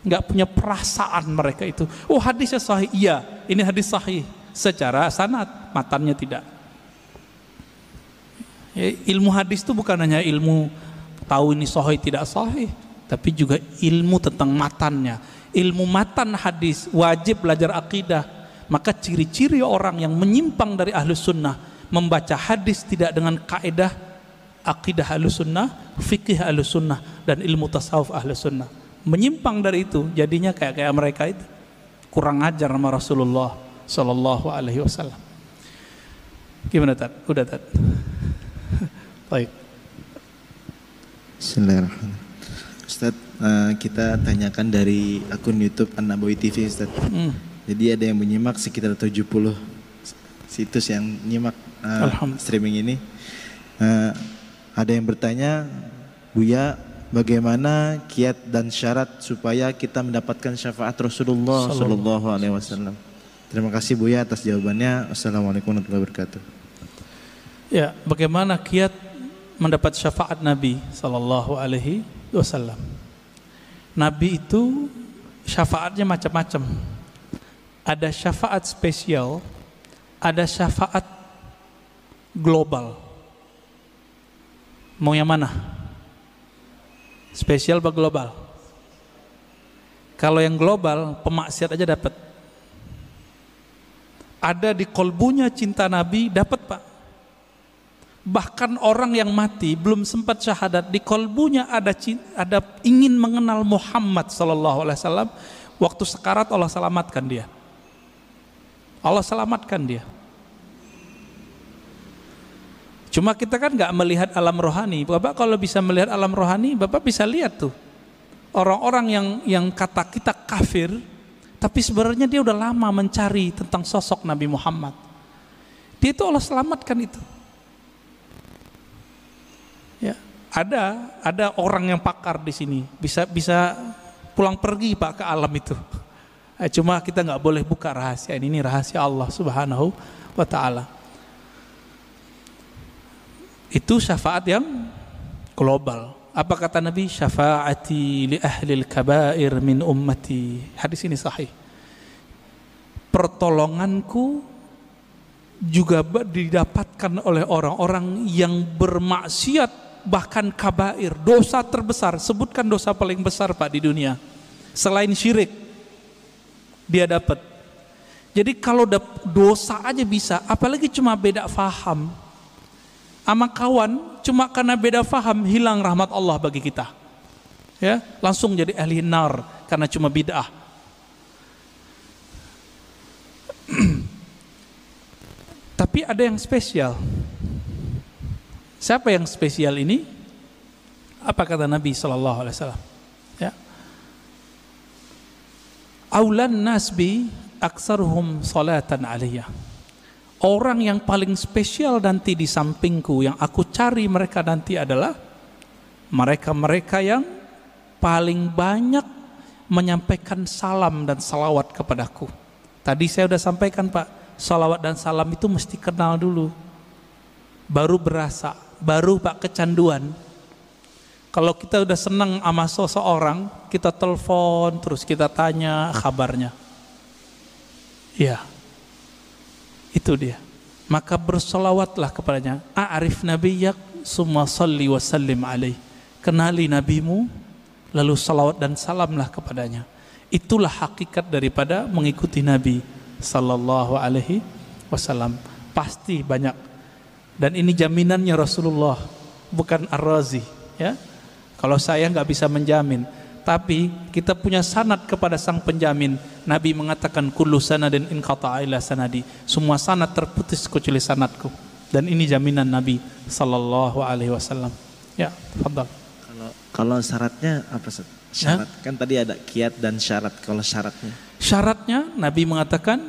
Nggak punya perasaan mereka itu. Oh hadisnya sahih, iya ini hadis sahih. Secara sanat, matannya tidak. Ya, ilmu hadis itu bukan hanya ilmu tahu ini sahih tidak sahih, tapi juga ilmu tentang matannya. Ilmu matan hadis wajib belajar akidah. Maka ciri-ciri orang yang menyimpang dari ahlus sunnah membaca hadis tidak dengan kaedah akidah halus sunnah, fikih halus sunnah, dan ilmu tasawuf halus sunnah. Menyimpang dari itu, jadinya kayak kayak mereka itu kurang ajar sama Rasulullah Sallallahu Alaihi Wasallam. Gimana tad? Udah tad? Baik. Bismillahirrahmanirrahim. Ustaz, uh, kita tanyakan dari akun YouTube An-Nabawi TV Ustaz. Hmm. Jadi ada yang menyimak sekitar 70 situs yang nyimak uh, streaming ini. Uh, ada yang bertanya, Buya, bagaimana kiat dan syarat supaya kita mendapatkan syafaat Rasulullah Sallallahu Alaihi Wasallam? Terima kasih Buya atas jawabannya. Assalamualaikum warahmatullahi wabarakatuh. Ya, bagaimana kiat mendapat syafaat Nabi Sallallahu Alaihi Wasallam? Nabi itu syafaatnya macam-macam. Ada syafaat spesial, ada syafaat global. Mau yang mana? Spesial atau global? Kalau yang global, pemaksiat aja dapat. Ada di kolbunya cinta Nabi, dapat pak. Bahkan orang yang mati belum sempat syahadat di kolbunya ada ada ingin mengenal Muhammad Sallallahu Alaihi Wasallam. Waktu sekarat Allah selamatkan dia. Allah selamatkan dia. Cuma kita kan nggak melihat alam rohani. Bapak kalau bisa melihat alam rohani, Bapak bisa lihat tuh orang-orang yang yang kata kita kafir, tapi sebenarnya dia udah lama mencari tentang sosok Nabi Muhammad. Dia itu Allah selamatkan itu. Ya, ada ada orang yang pakar di sini, bisa bisa pulang pergi Pak ke alam itu. Eh, cuma kita nggak boleh buka rahasia ini, ini rahasia Allah Subhanahu wa taala. Itu syafaat yang global. Apa kata Nabi? Syafaati li ahli kabair min ummati. Hadis ini sahih. Pertolonganku juga didapatkan oleh orang-orang yang bermaksiat bahkan kabair, dosa terbesar. Sebutkan dosa paling besar Pak di dunia. Selain syirik dia dapat. Jadi kalau dosa aja bisa, apalagi cuma beda faham sama kawan cuma karena beda faham hilang rahmat Allah bagi kita. Ya, langsung jadi ahli nar karena cuma bid'ah. Tapi ada yang spesial. Siapa yang spesial ini? Apa kata Nabi sallallahu alaihi wasallam? Ya. Aulan nasbi aksaruhum salatan aliyah orang yang paling spesial nanti di sampingku yang aku cari mereka nanti adalah mereka-mereka yang paling banyak menyampaikan salam dan salawat kepadaku. Tadi saya sudah sampaikan Pak, salawat dan salam itu mesti kenal dulu. Baru berasa, baru Pak kecanduan. Kalau kita udah senang sama seseorang, kita telepon terus kita tanya kabarnya. Iya. Itu dia. Maka bersolawatlah kepadanya. A'rif nabiyak summa salli wa sallim alaih. Kenali nabimu, lalu salawat dan salamlah kepadanya. Itulah hakikat daripada mengikuti Nabi sallallahu alaihi wasallam. Pasti banyak. Dan ini jaminannya Rasulullah, bukan Ar-Razi, ya. Kalau saya nggak bisa menjamin, tapi kita punya sanad kepada sang penjamin. Nabi mengatakan kullu sanadin in ila sanadi. Semua sanad terputus kecuali sanadku. Dan ini jaminan Nabi sallallahu alaihi wasallam. Ya, tafadhal. Kalau kalau syaratnya apa? Syarat ya? kan tadi ada kiat dan syarat. Kalau syaratnya? Syaratnya Nabi mengatakan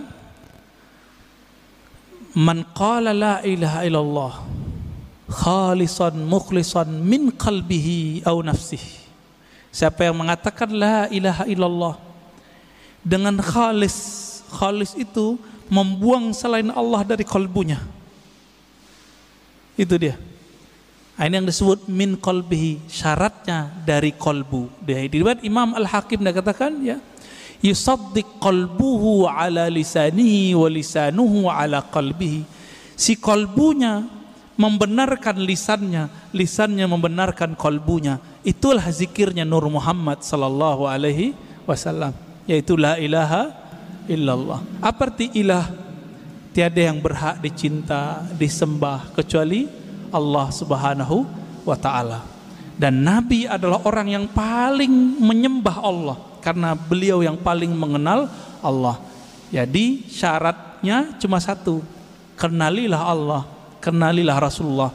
man qala la ilaha illallah khalisan mukhlisan min qalbihi au nafsihi. Siapa yang mengatakan la ilaha illallah dengan khalis, khalis itu membuang selain Allah dari kalbunya. Itu dia. Nah, ini yang disebut min qalbihi, syaratnya dari kalbu. Dia diriwayat Imam Al-Hakim dia katakan ya, yusaddiq qalbuhu ala lisanihi wa lisanuhu ala qalbihi. Si kalbunya membenarkan lisannya, lisannya membenarkan kalbunya. Itulah zikirnya Nur Muhammad sallallahu alaihi wasallam, yaitu la ilaha illallah. Apa arti ilah? Tiada yang berhak dicinta, disembah kecuali Allah Subhanahu wa taala. Dan Nabi adalah orang yang paling menyembah Allah karena beliau yang paling mengenal Allah. Jadi syaratnya cuma satu, kenalilah Allah kenalilah Rasulullah.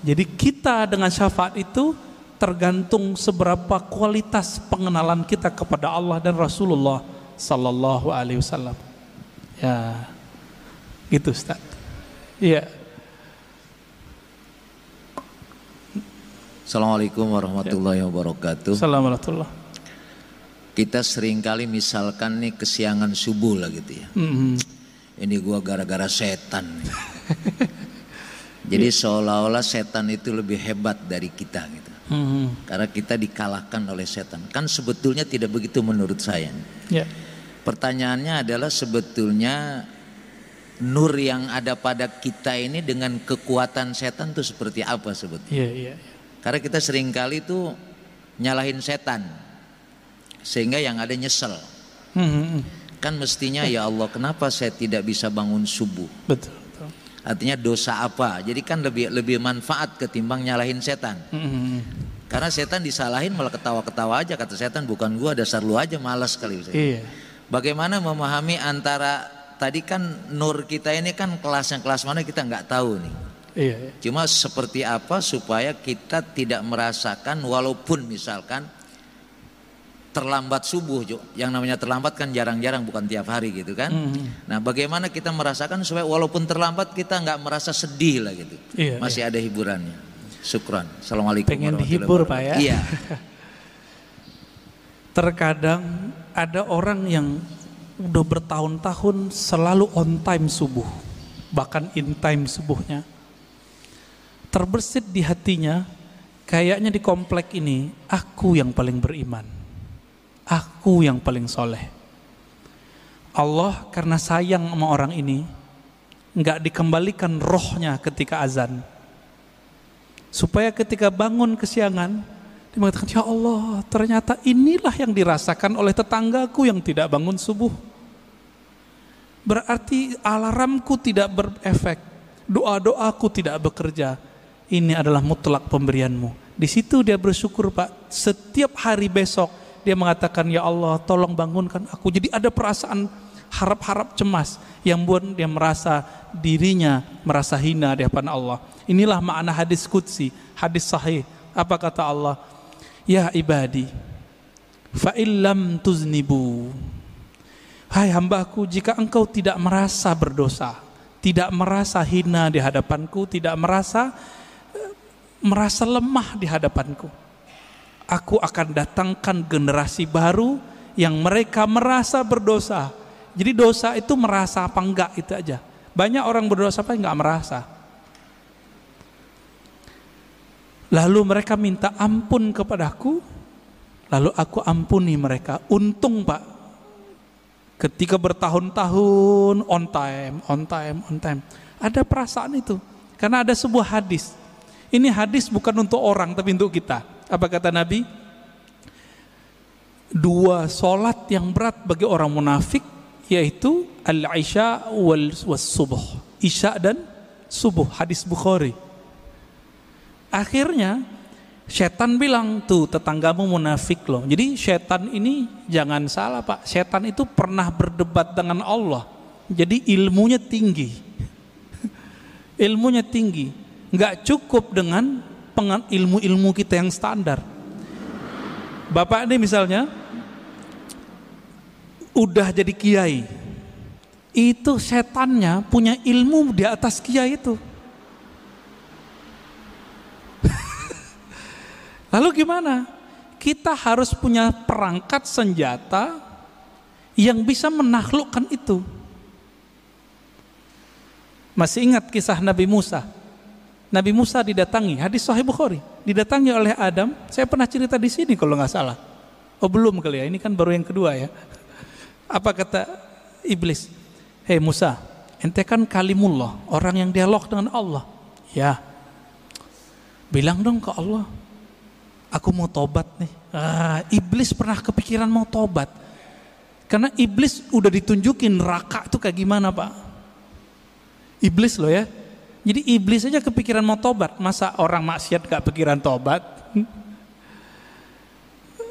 Jadi kita dengan syafaat itu tergantung seberapa kualitas pengenalan kita kepada Allah dan Rasulullah sallallahu alaihi wasallam. Ya. Gitu Ustaz. Iya. Assalamualaikum warahmatullahi wabarakatuh. Assalamualaikum Kita sering kali misalkan nih kesiangan subuh lah gitu ya. Mm -hmm. Ini gua gara-gara setan. Jadi yeah. seolah-olah setan itu lebih hebat dari kita gitu. Hmm. Karena kita dikalahkan oleh setan. Kan sebetulnya tidak begitu menurut saya. Yeah. Pertanyaannya adalah sebetulnya nur yang ada pada kita ini dengan kekuatan setan itu seperti apa sebetulnya? Yeah, yeah, yeah. Karena kita sering kali itu nyalahin setan. Sehingga yang ada nyesel. Hmm. hmm, hmm. Kan mestinya ya Allah kenapa saya tidak bisa bangun subuh? Betul. Artinya dosa apa? Jadi kan lebih lebih manfaat ketimbang nyalahin setan. Mm-hmm. Karena setan disalahin malah ketawa-ketawa aja kata setan bukan gua dasar lu aja malas kali. Iya. Bagaimana memahami antara tadi kan nur kita ini kan kelas yang kelas mana kita nggak tahu nih. Iya, iya. Cuma seperti apa supaya kita tidak merasakan walaupun misalkan terlambat subuh, Jo. Yang namanya terlambat kan jarang-jarang bukan tiap hari gitu kan. Mm. Nah, bagaimana kita merasakan supaya walaupun terlambat kita nggak merasa sedih lah gitu. Iya, Masih iya. ada hiburannya. Syukran. Assalamualaikum Pengen dihibur Pak ya. Iya. Terkadang ada orang yang udah bertahun-tahun selalu on time subuh. Bahkan in time subuhnya. Terbersit di hatinya, kayaknya di komplek ini aku yang paling beriman aku yang paling soleh. Allah karena sayang sama orang ini, nggak dikembalikan rohnya ketika azan. Supaya ketika bangun kesiangan, dia mengatakan, Ya Allah, ternyata inilah yang dirasakan oleh tetanggaku yang tidak bangun subuh. Berarti alarmku tidak berefek, doa-doaku tidak bekerja. Ini adalah mutlak pemberianmu. Di situ dia bersyukur Pak, setiap hari besok dia mengatakan ya Allah tolong bangunkan aku. Jadi ada perasaan harap-harap cemas yang buat dia merasa dirinya merasa hina di hadapan Allah. Inilah makna hadis kudsi hadis sahih. Apa kata Allah? Ya ibadi fa illam tuznibu. Hai hambaku jika engkau tidak merasa berdosa tidak merasa hina di hadapanku tidak merasa merasa lemah di hadapanku aku akan datangkan generasi baru yang mereka merasa berdosa. Jadi dosa itu merasa apa enggak itu aja. Banyak orang berdosa apa enggak merasa. Lalu mereka minta ampun kepadaku, lalu aku ampuni mereka. Untung Pak, ketika bertahun-tahun on time, on time, on time. Ada perasaan itu. Karena ada sebuah hadis. Ini hadis bukan untuk orang tapi untuk kita. Apa kata Nabi? Dua solat yang berat bagi orang munafik yaitu al-isya wal subuh. Isya dan subuh. Hadis Bukhari. Akhirnya setan bilang tuh tetanggamu munafik loh. Jadi setan ini jangan salah pak. Setan itu pernah berdebat dengan Allah. Jadi ilmunya tinggi. ilmunya tinggi. Nggak cukup dengan ilmu-ilmu kita yang standar. Bapak ini misalnya udah jadi kiai. Itu setannya punya ilmu di atas kiai itu. Lalu gimana? Kita harus punya perangkat senjata yang bisa menaklukkan itu. Masih ingat kisah Nabi Musa? Nabi Musa didatangi, hadis Sahih Bukhari, didatangi oleh Adam. Saya pernah cerita di sini kalau nggak salah. Oh belum kali ya, ini kan baru yang kedua ya. Apa kata iblis? Hei Musa, ente kan kalimullah, orang yang dialog dengan Allah. Ya, bilang dong ke Allah, aku mau tobat nih. Ah, iblis pernah kepikiran mau tobat. Karena iblis udah ditunjukin neraka itu kayak gimana pak. Iblis loh ya. Jadi iblis aja kepikiran mau tobat. Masa orang maksiat gak pikiran tobat?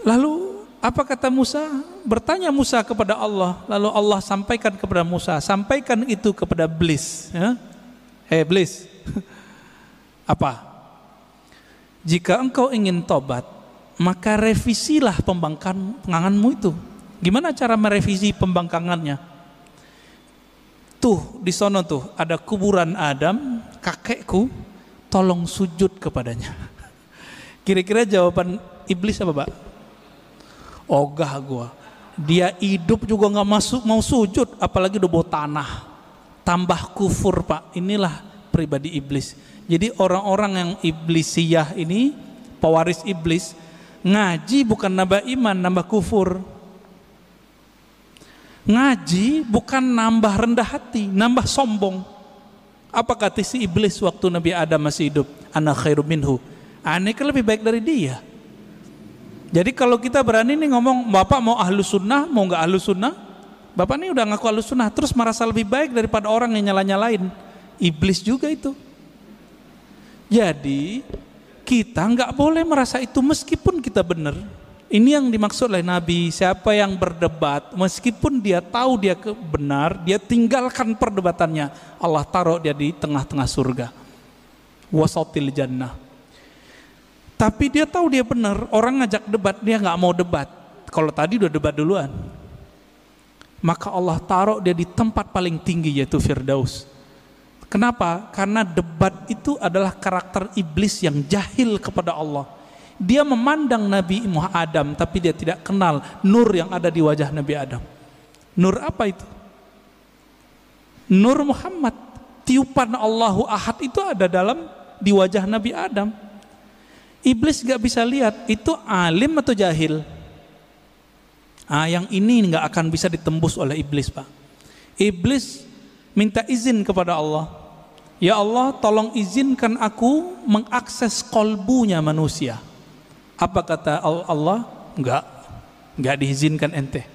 Lalu apa kata Musa? Bertanya Musa kepada Allah. Lalu Allah sampaikan kepada Musa. Sampaikan itu kepada iblis. Ya? Hei iblis. apa? Jika engkau ingin tobat, maka revisilah pembangkanganmu itu. Gimana cara merevisi pembangkangannya? Tuh di sono tuh ada kuburan Adam, kakekku, tolong sujud kepadanya. Kira-kira jawaban iblis apa, Pak? Ogah gua. Dia hidup juga nggak masuk mau sujud, apalagi udah bawa tanah. Tambah kufur, Pak. Inilah pribadi iblis. Jadi orang-orang yang iblisiyah ini, pewaris iblis, ngaji bukan nambah iman, nambah kufur. Ngaji bukan nambah rendah hati, nambah sombong. Apa kata si iblis waktu Nabi Adam masih hidup? Anak khairu minhu. Aneh kan lebih baik dari dia. Jadi kalau kita berani nih ngomong, Bapak mau ahlu sunnah, mau nggak ahlu sunnah? Bapak ini udah ngaku ahlu sunnah, terus merasa lebih baik daripada orang yang nyala-nyalain. Iblis juga itu. Jadi kita nggak boleh merasa itu meskipun kita benar. Ini yang dimaksud oleh Nabi, siapa yang berdebat meskipun dia tahu dia benar, dia tinggalkan perdebatannya. Allah taruh dia di tengah-tengah surga. Wasatil jannah. Tapi dia tahu dia benar, orang ngajak debat dia nggak mau debat. Kalau tadi udah debat duluan. Maka Allah taruh dia di tempat paling tinggi yaitu Firdaus. Kenapa? Karena debat itu adalah karakter iblis yang jahil kepada Allah. Dia memandang Nabi Muhammad Adam tapi dia tidak kenal nur yang ada di wajah Nabi Adam. Nur apa itu? Nur Muhammad. Tiupan Allahu Ahad itu ada dalam di wajah Nabi Adam. Iblis gak bisa lihat itu alim atau jahil. Ah, yang ini nggak akan bisa ditembus oleh iblis, Pak. Iblis minta izin kepada Allah. Ya Allah, tolong izinkan aku mengakses kolbunya manusia. Apa kata Allah? Enggak, enggak diizinkan ente.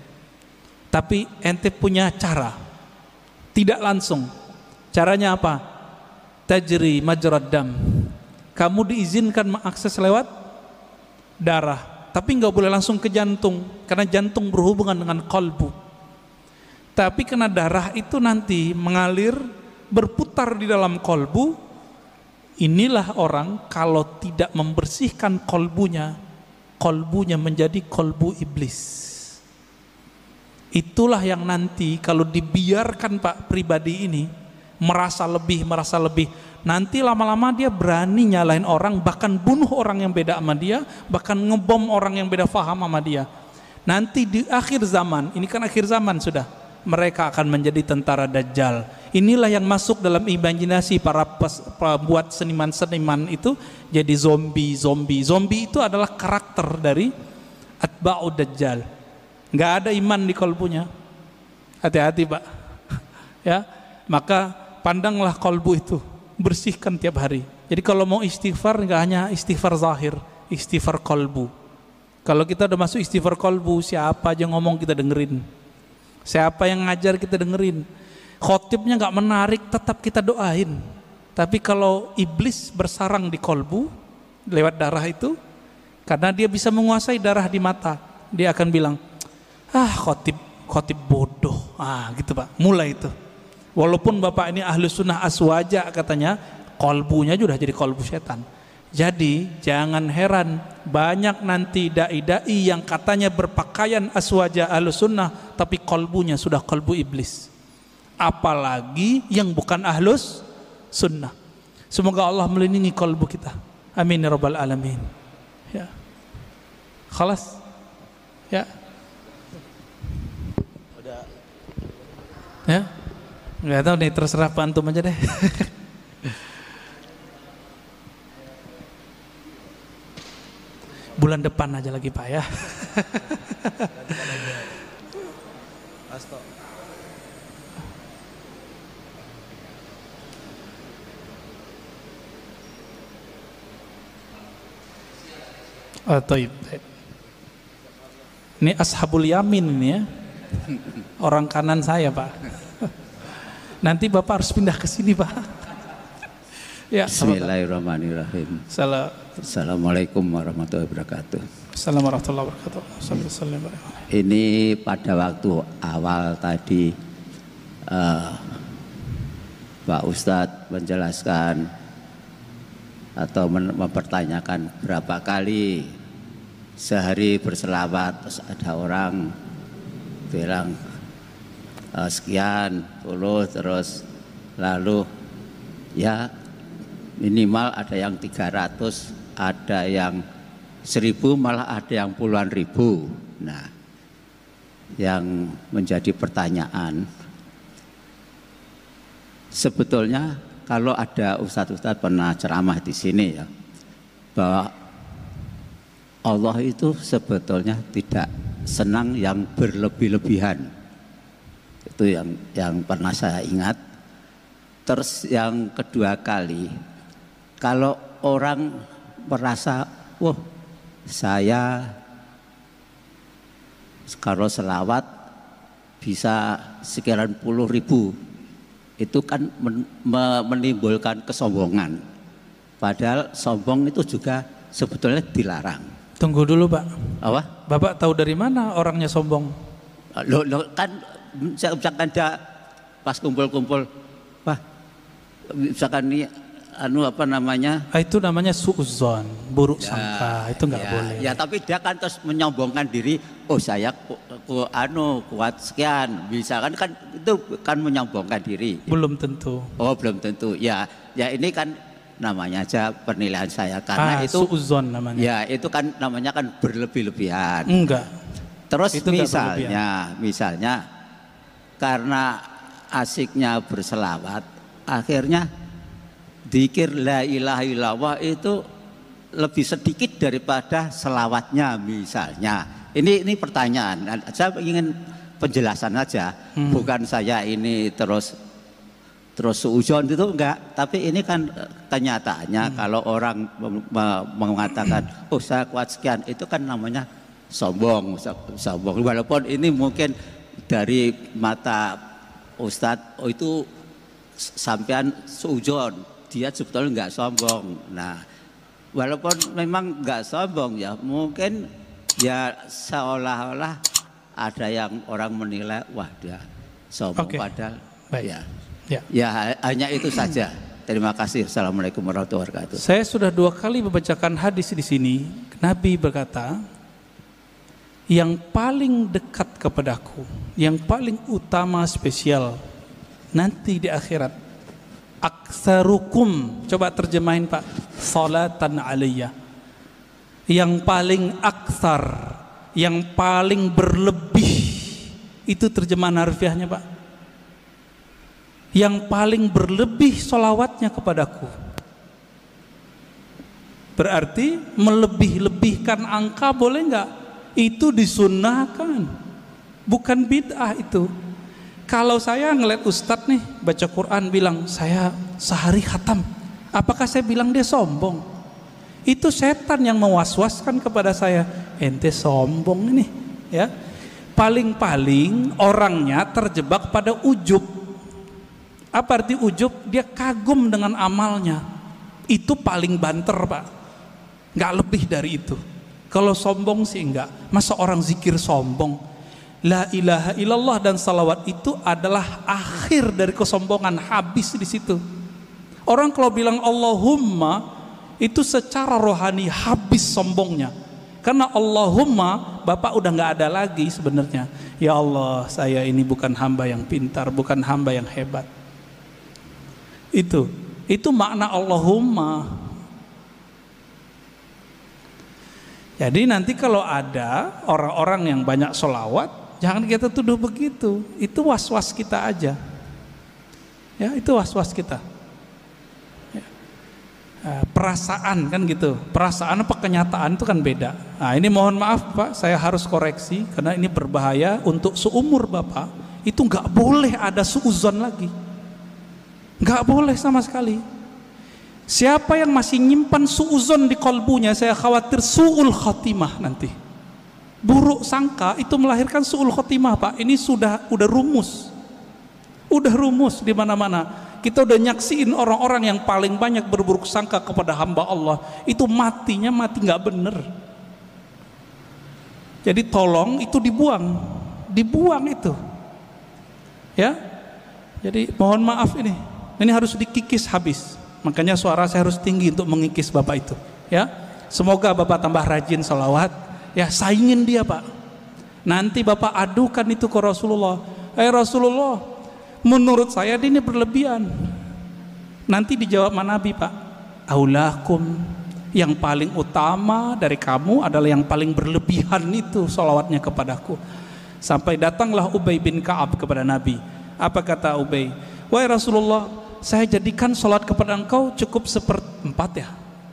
Tapi ente punya cara. Tidak langsung. Caranya apa? Tajri majrad dam. Kamu diizinkan mengakses lewat darah, tapi enggak boleh langsung ke jantung karena jantung berhubungan dengan kolbu. Tapi karena darah itu nanti mengalir berputar di dalam kolbu, inilah orang kalau tidak membersihkan kolbunya, kolbunya menjadi kolbu iblis. Itulah yang nanti kalau dibiarkan Pak pribadi ini merasa lebih, merasa lebih, nanti lama-lama dia berani nyalain orang, bahkan bunuh orang yang beda sama dia, bahkan ngebom orang yang beda faham sama dia. Nanti di akhir zaman, ini kan akhir zaman sudah, mereka akan menjadi tentara dajjal. Inilah yang masuk dalam imajinasi para pembuat seniman-seniman itu jadi zombie, zombie. Zombie itu adalah karakter dari atba'u dajjal. Nggak ada iman di kolbunya. Hati-hati, Pak. ya, maka pandanglah kolbu itu, bersihkan tiap hari. Jadi kalau mau istighfar nggak hanya istighfar zahir, istighfar kolbu. Kalau kita udah masuk istighfar kolbu, siapa aja ngomong kita dengerin. Siapa yang ngajar kita dengerin. Khotibnya nggak menarik, tetap kita doain. Tapi kalau iblis bersarang di kolbu lewat darah itu, karena dia bisa menguasai darah di mata, dia akan bilang, ah khotib, khotib bodoh, ah gitu pak. Mulai itu. Walaupun bapak ini ahli sunnah aswaja katanya, kolbunya sudah jadi kolbu setan. Jadi jangan heran banyak nanti dai-dai yang katanya berpakaian aswaja ahli sunnah tapi kolbunya sudah kolbu iblis. Apalagi yang bukan ahlus sunnah. Semoga Allah melindungi kolbu kita. Amin ya rabbal alamin. Ya. Khalas. Ya. Ya. Enggak tahu nih terserah Pak Antum aja deh. bulan depan aja lagi Pak ya. Oh, taib. Ini ashabul yamin ini ya. Orang kanan saya, Pak. Nanti Bapak harus pindah ke sini, Pak. Ya, Bismillahirrahmanirrahim. Salam. Assalamualaikum warahmatullahi wabarakatuh. Assalamualaikum warahmatullahi wabarakatuh. Ini pada waktu awal tadi uh, Pak Ustadz menjelaskan atau mempertanyakan berapa kali sehari berselawat terus ada orang bilang uh, sekian puluh terus lalu ya minimal ada yang 300 ada yang seribu malah ada yang puluhan ribu. Nah, yang menjadi pertanyaan, sebetulnya kalau ada ustadz-ustadz pernah ceramah di sini ya, bahwa Allah itu sebetulnya tidak senang yang berlebih-lebihan. Itu yang yang pernah saya ingat. Terus yang kedua kali, kalau orang merasa, wah saya kalau selawat bisa sekian puluh ribu itu kan menimbulkan kesombongan. Padahal sombong itu juga sebetulnya dilarang. Tunggu dulu pak. Apa? Bapak tahu dari mana orangnya sombong? Lo, lo kan misalkan dia pas kumpul-kumpul, wah misalkan ini anu apa namanya? Ah, itu namanya suuzon, buruk ya, sangka. Itu nggak ya, boleh. Ya, tapi dia kan terus menyombongkan diri, oh saya ku, ku, anu kuat sekian, bisa kan kan itu kan menyombongkan diri. Belum tentu. Oh, belum tentu. Ya, ya ini kan namanya aja penilaian saya karena ah, itu suuzon namanya. Ya, itu kan namanya kan berlebih-lebihan. Enggak. Terus itu misalnya, misalnya karena asiknya berselawat, akhirnya Dikir la ilaha illallah itu lebih sedikit daripada selawatnya misalnya. Ini ini pertanyaan. Saya ingin penjelasan aja, hmm. bukan saya ini terus terus suujon itu enggak, tapi ini kan kenyataannya hmm. kalau orang mengatakan oh saya kuat sekian itu kan namanya sombong, sombong. Walaupun ini mungkin dari mata Ustadz oh itu sampean suujon dia sebetulnya nggak sombong. Nah, walaupun memang nggak sombong ya, mungkin ya seolah-olah ada yang orang menilai wah dia sombong okay. padahal Baik. ya. Ya. ya hanya itu saja. Terima kasih. Assalamualaikum warahmatullahi wabarakatuh. Saya sudah dua kali membacakan hadis di sini. Nabi berkata, yang paling dekat kepadaku, yang paling utama spesial nanti di akhirat aksarukum coba terjemahin Pak salatan alaiya yang paling aksar yang paling berlebih Itu terjemahan harfiahnya Pak. Yang paling berlebih solawatnya kepadaku. Berarti melebih-lebihkan angka boleh nggak? Itu disunahkan. Bukan bid'ah itu. Kalau saya ngeliat ustadz nih baca Quran bilang saya sehari khatam. Apakah saya bilang dia sombong? Itu setan yang mewaswaskan kepada saya. Ente sombong ini, ya paling-paling orangnya terjebak pada ujub. Apa arti ujub? Dia kagum dengan amalnya. Itu paling banter, Pak. Nggak lebih dari itu. Kalau sombong sih enggak. Masa orang zikir sombong? La ilaha illallah dan salawat itu adalah akhir dari kesombongan. Habis di situ. Orang kalau bilang Allahumma itu secara rohani habis sombongnya. Karena Allahumma Bapak udah nggak ada lagi sebenarnya. Ya Allah, saya ini bukan hamba yang pintar, bukan hamba yang hebat. Itu, itu makna Allahumma. Jadi nanti kalau ada orang-orang yang banyak solawat, jangan kita tuduh begitu. Itu was-was kita aja. Ya, itu was-was kita. Eh, perasaan kan gitu. Perasaan apa kenyataan itu kan beda. Nah ini mohon maaf pak. Saya harus koreksi karena ini berbahaya untuk seumur bapak. Itu nggak boleh ada suuzon lagi. Nggak boleh sama sekali. Siapa yang masih nyimpan suuzon di kolbunya saya khawatir suul khotimah nanti buruk sangka itu melahirkan suul khotimah pak. Ini sudah udah rumus. Udah rumus di mana-mana. Kita udah nyaksiin orang-orang yang paling banyak berburuk sangka kepada hamba Allah. Itu matinya mati nggak bener. Jadi tolong itu dibuang. Dibuang itu. Ya? Jadi mohon maaf ini. Ini harus dikikis habis. Makanya suara saya harus tinggi untuk mengikis bapak itu. Ya? Semoga bapak tambah rajin salawat ya saingin dia pak nanti bapak adukan itu ke Rasulullah eh Rasulullah Menurut saya ini berlebihan. Nanti dijawab Nabi Pak. Aulakum yang paling utama dari kamu adalah yang paling berlebihan itu salawatnya kepadaku. Sampai datanglah Ubay bin Ka'ab kepada Nabi. Apa kata Ubay? Wahai Rasulullah, saya jadikan salat kepada engkau cukup seperempat ya.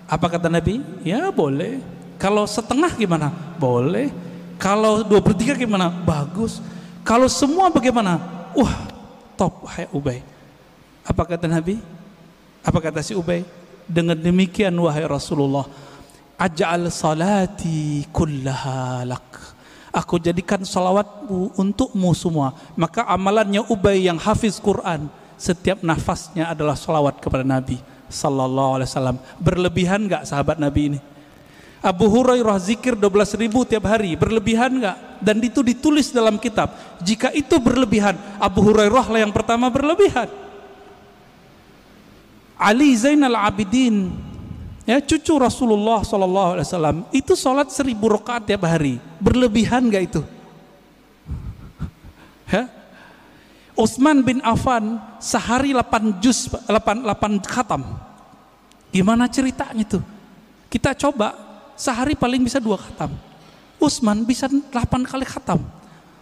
Apa kata Nabi? Ya boleh. Kalau setengah gimana? Boleh. Kalau dua per tiga gimana? Bagus. Kalau semua bagaimana? Wah top hai Ubay. Apa kata Nabi? Apa kata si Ubay? Dengan demikian wahai Rasulullah, aj'al salati kullaha lak. Aku jadikan salawatmu untukmu semua. Maka amalannya Ubay yang hafiz Quran, setiap nafasnya adalah salawat kepada Nabi sallallahu alaihi wasallam. Berlebihan enggak sahabat Nabi ini? Abu Hurairah zikir 12 ribu tiap hari berlebihan nggak? Dan itu ditulis dalam kitab. Jika itu berlebihan, Abu Hurairah lah yang pertama berlebihan. Ali Zainal Abidin, ya cucu Rasulullah Sallallahu Alaihi Wasallam itu sholat seribu rakaat tiap hari. Berlebihan nggak itu? Ya? Utsman bin Affan sehari 8 juz 8 8 khatam. Gimana ceritanya itu? Kita coba sehari paling bisa dua khatam. Usman bisa delapan kali khatam.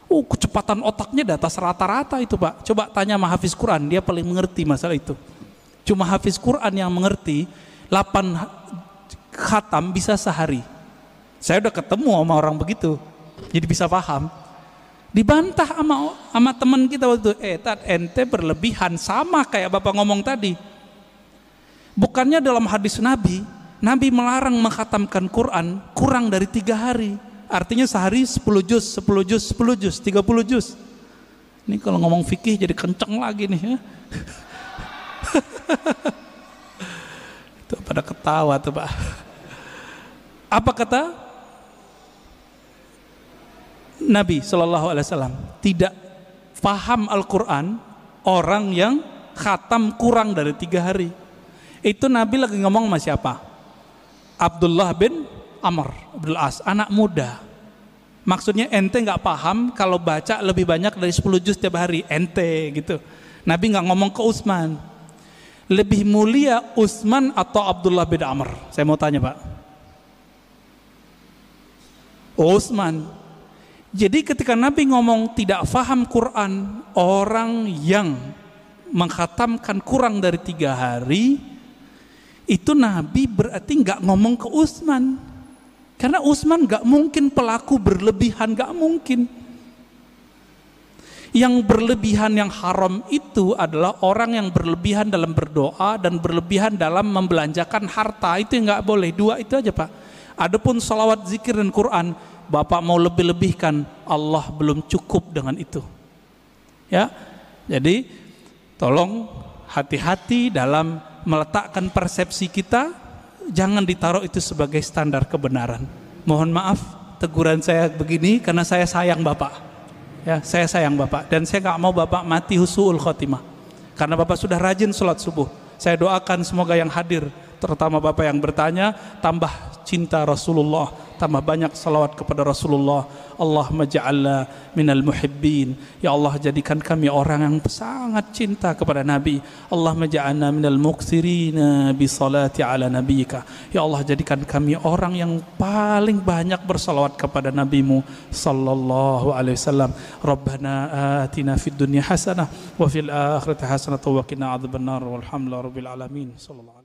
Oh, kecepatan otaknya di atas rata-rata itu Pak. Coba tanya sama Hafiz Quran, dia paling mengerti masalah itu. Cuma Hafiz Quran yang mengerti, delapan khatam bisa sehari. Saya udah ketemu sama orang begitu, jadi bisa paham. Dibantah sama sama teman kita waktu itu, eh tat ente berlebihan sama kayak bapak ngomong tadi. Bukannya dalam hadis Nabi, Nabi melarang menghatamkan Quran kurang dari tiga hari. Artinya sehari 10 juz, 10 juz, 10 juz, 30 juz. Ini kalau ngomong fikih jadi kenceng lagi nih ya. Itu pada ketawa tuh Pak. Apa kata Nabi Shallallahu Alaihi Wasallam? Tidak paham Al-Quran orang yang khatam kurang dari tiga hari. Itu Nabi lagi ngomong sama siapa? Abdullah bin Amr Abdul As, anak muda. Maksudnya ente nggak paham kalau baca lebih banyak dari 10 juz tiap hari, ente gitu. Nabi nggak ngomong ke Utsman. Lebih mulia Utsman atau Abdullah bin Amr? Saya mau tanya, Pak. Utsman. Jadi ketika Nabi ngomong tidak faham Quran, orang yang menghatamkan kurang dari tiga hari, itu Nabi berarti nggak ngomong ke Utsman. Karena Utsman nggak mungkin pelaku berlebihan, nggak mungkin. Yang berlebihan yang haram itu adalah orang yang berlebihan dalam berdoa dan berlebihan dalam membelanjakan harta itu nggak boleh. Dua itu aja pak. Adapun salawat zikir dan Quran Bapak mau lebih-lebihkan, Allah belum cukup dengan itu. Ya. Jadi tolong hati-hati dalam meletakkan persepsi kita, jangan ditaruh itu sebagai standar kebenaran. Mohon maaf teguran saya begini karena saya sayang Bapak. Ya, saya sayang Bapak dan saya nggak mau Bapak mati husul khotimah. Karena Bapak sudah rajin sholat subuh. Saya doakan semoga yang hadir, terutama Bapak yang bertanya, tambah cinta Rasulullah, tambah banyak salawat kepada Rasulullah. Allahumma ja'alna minal muhibbin. Ya Allah jadikan kami orang yang sangat cinta kepada Nabi. Allahumma ja'alna minal muksirina bi salati ala nabiyika. Ya Allah jadikan kami orang yang paling banyak bersalawat kepada nabimu sallallahu alaihi wasallam. Rabbana atina fid dunya hasanah wa fil akhirati hasanah wa qina adzabannar walhamdulillahi rabbil alamin. Sallallahu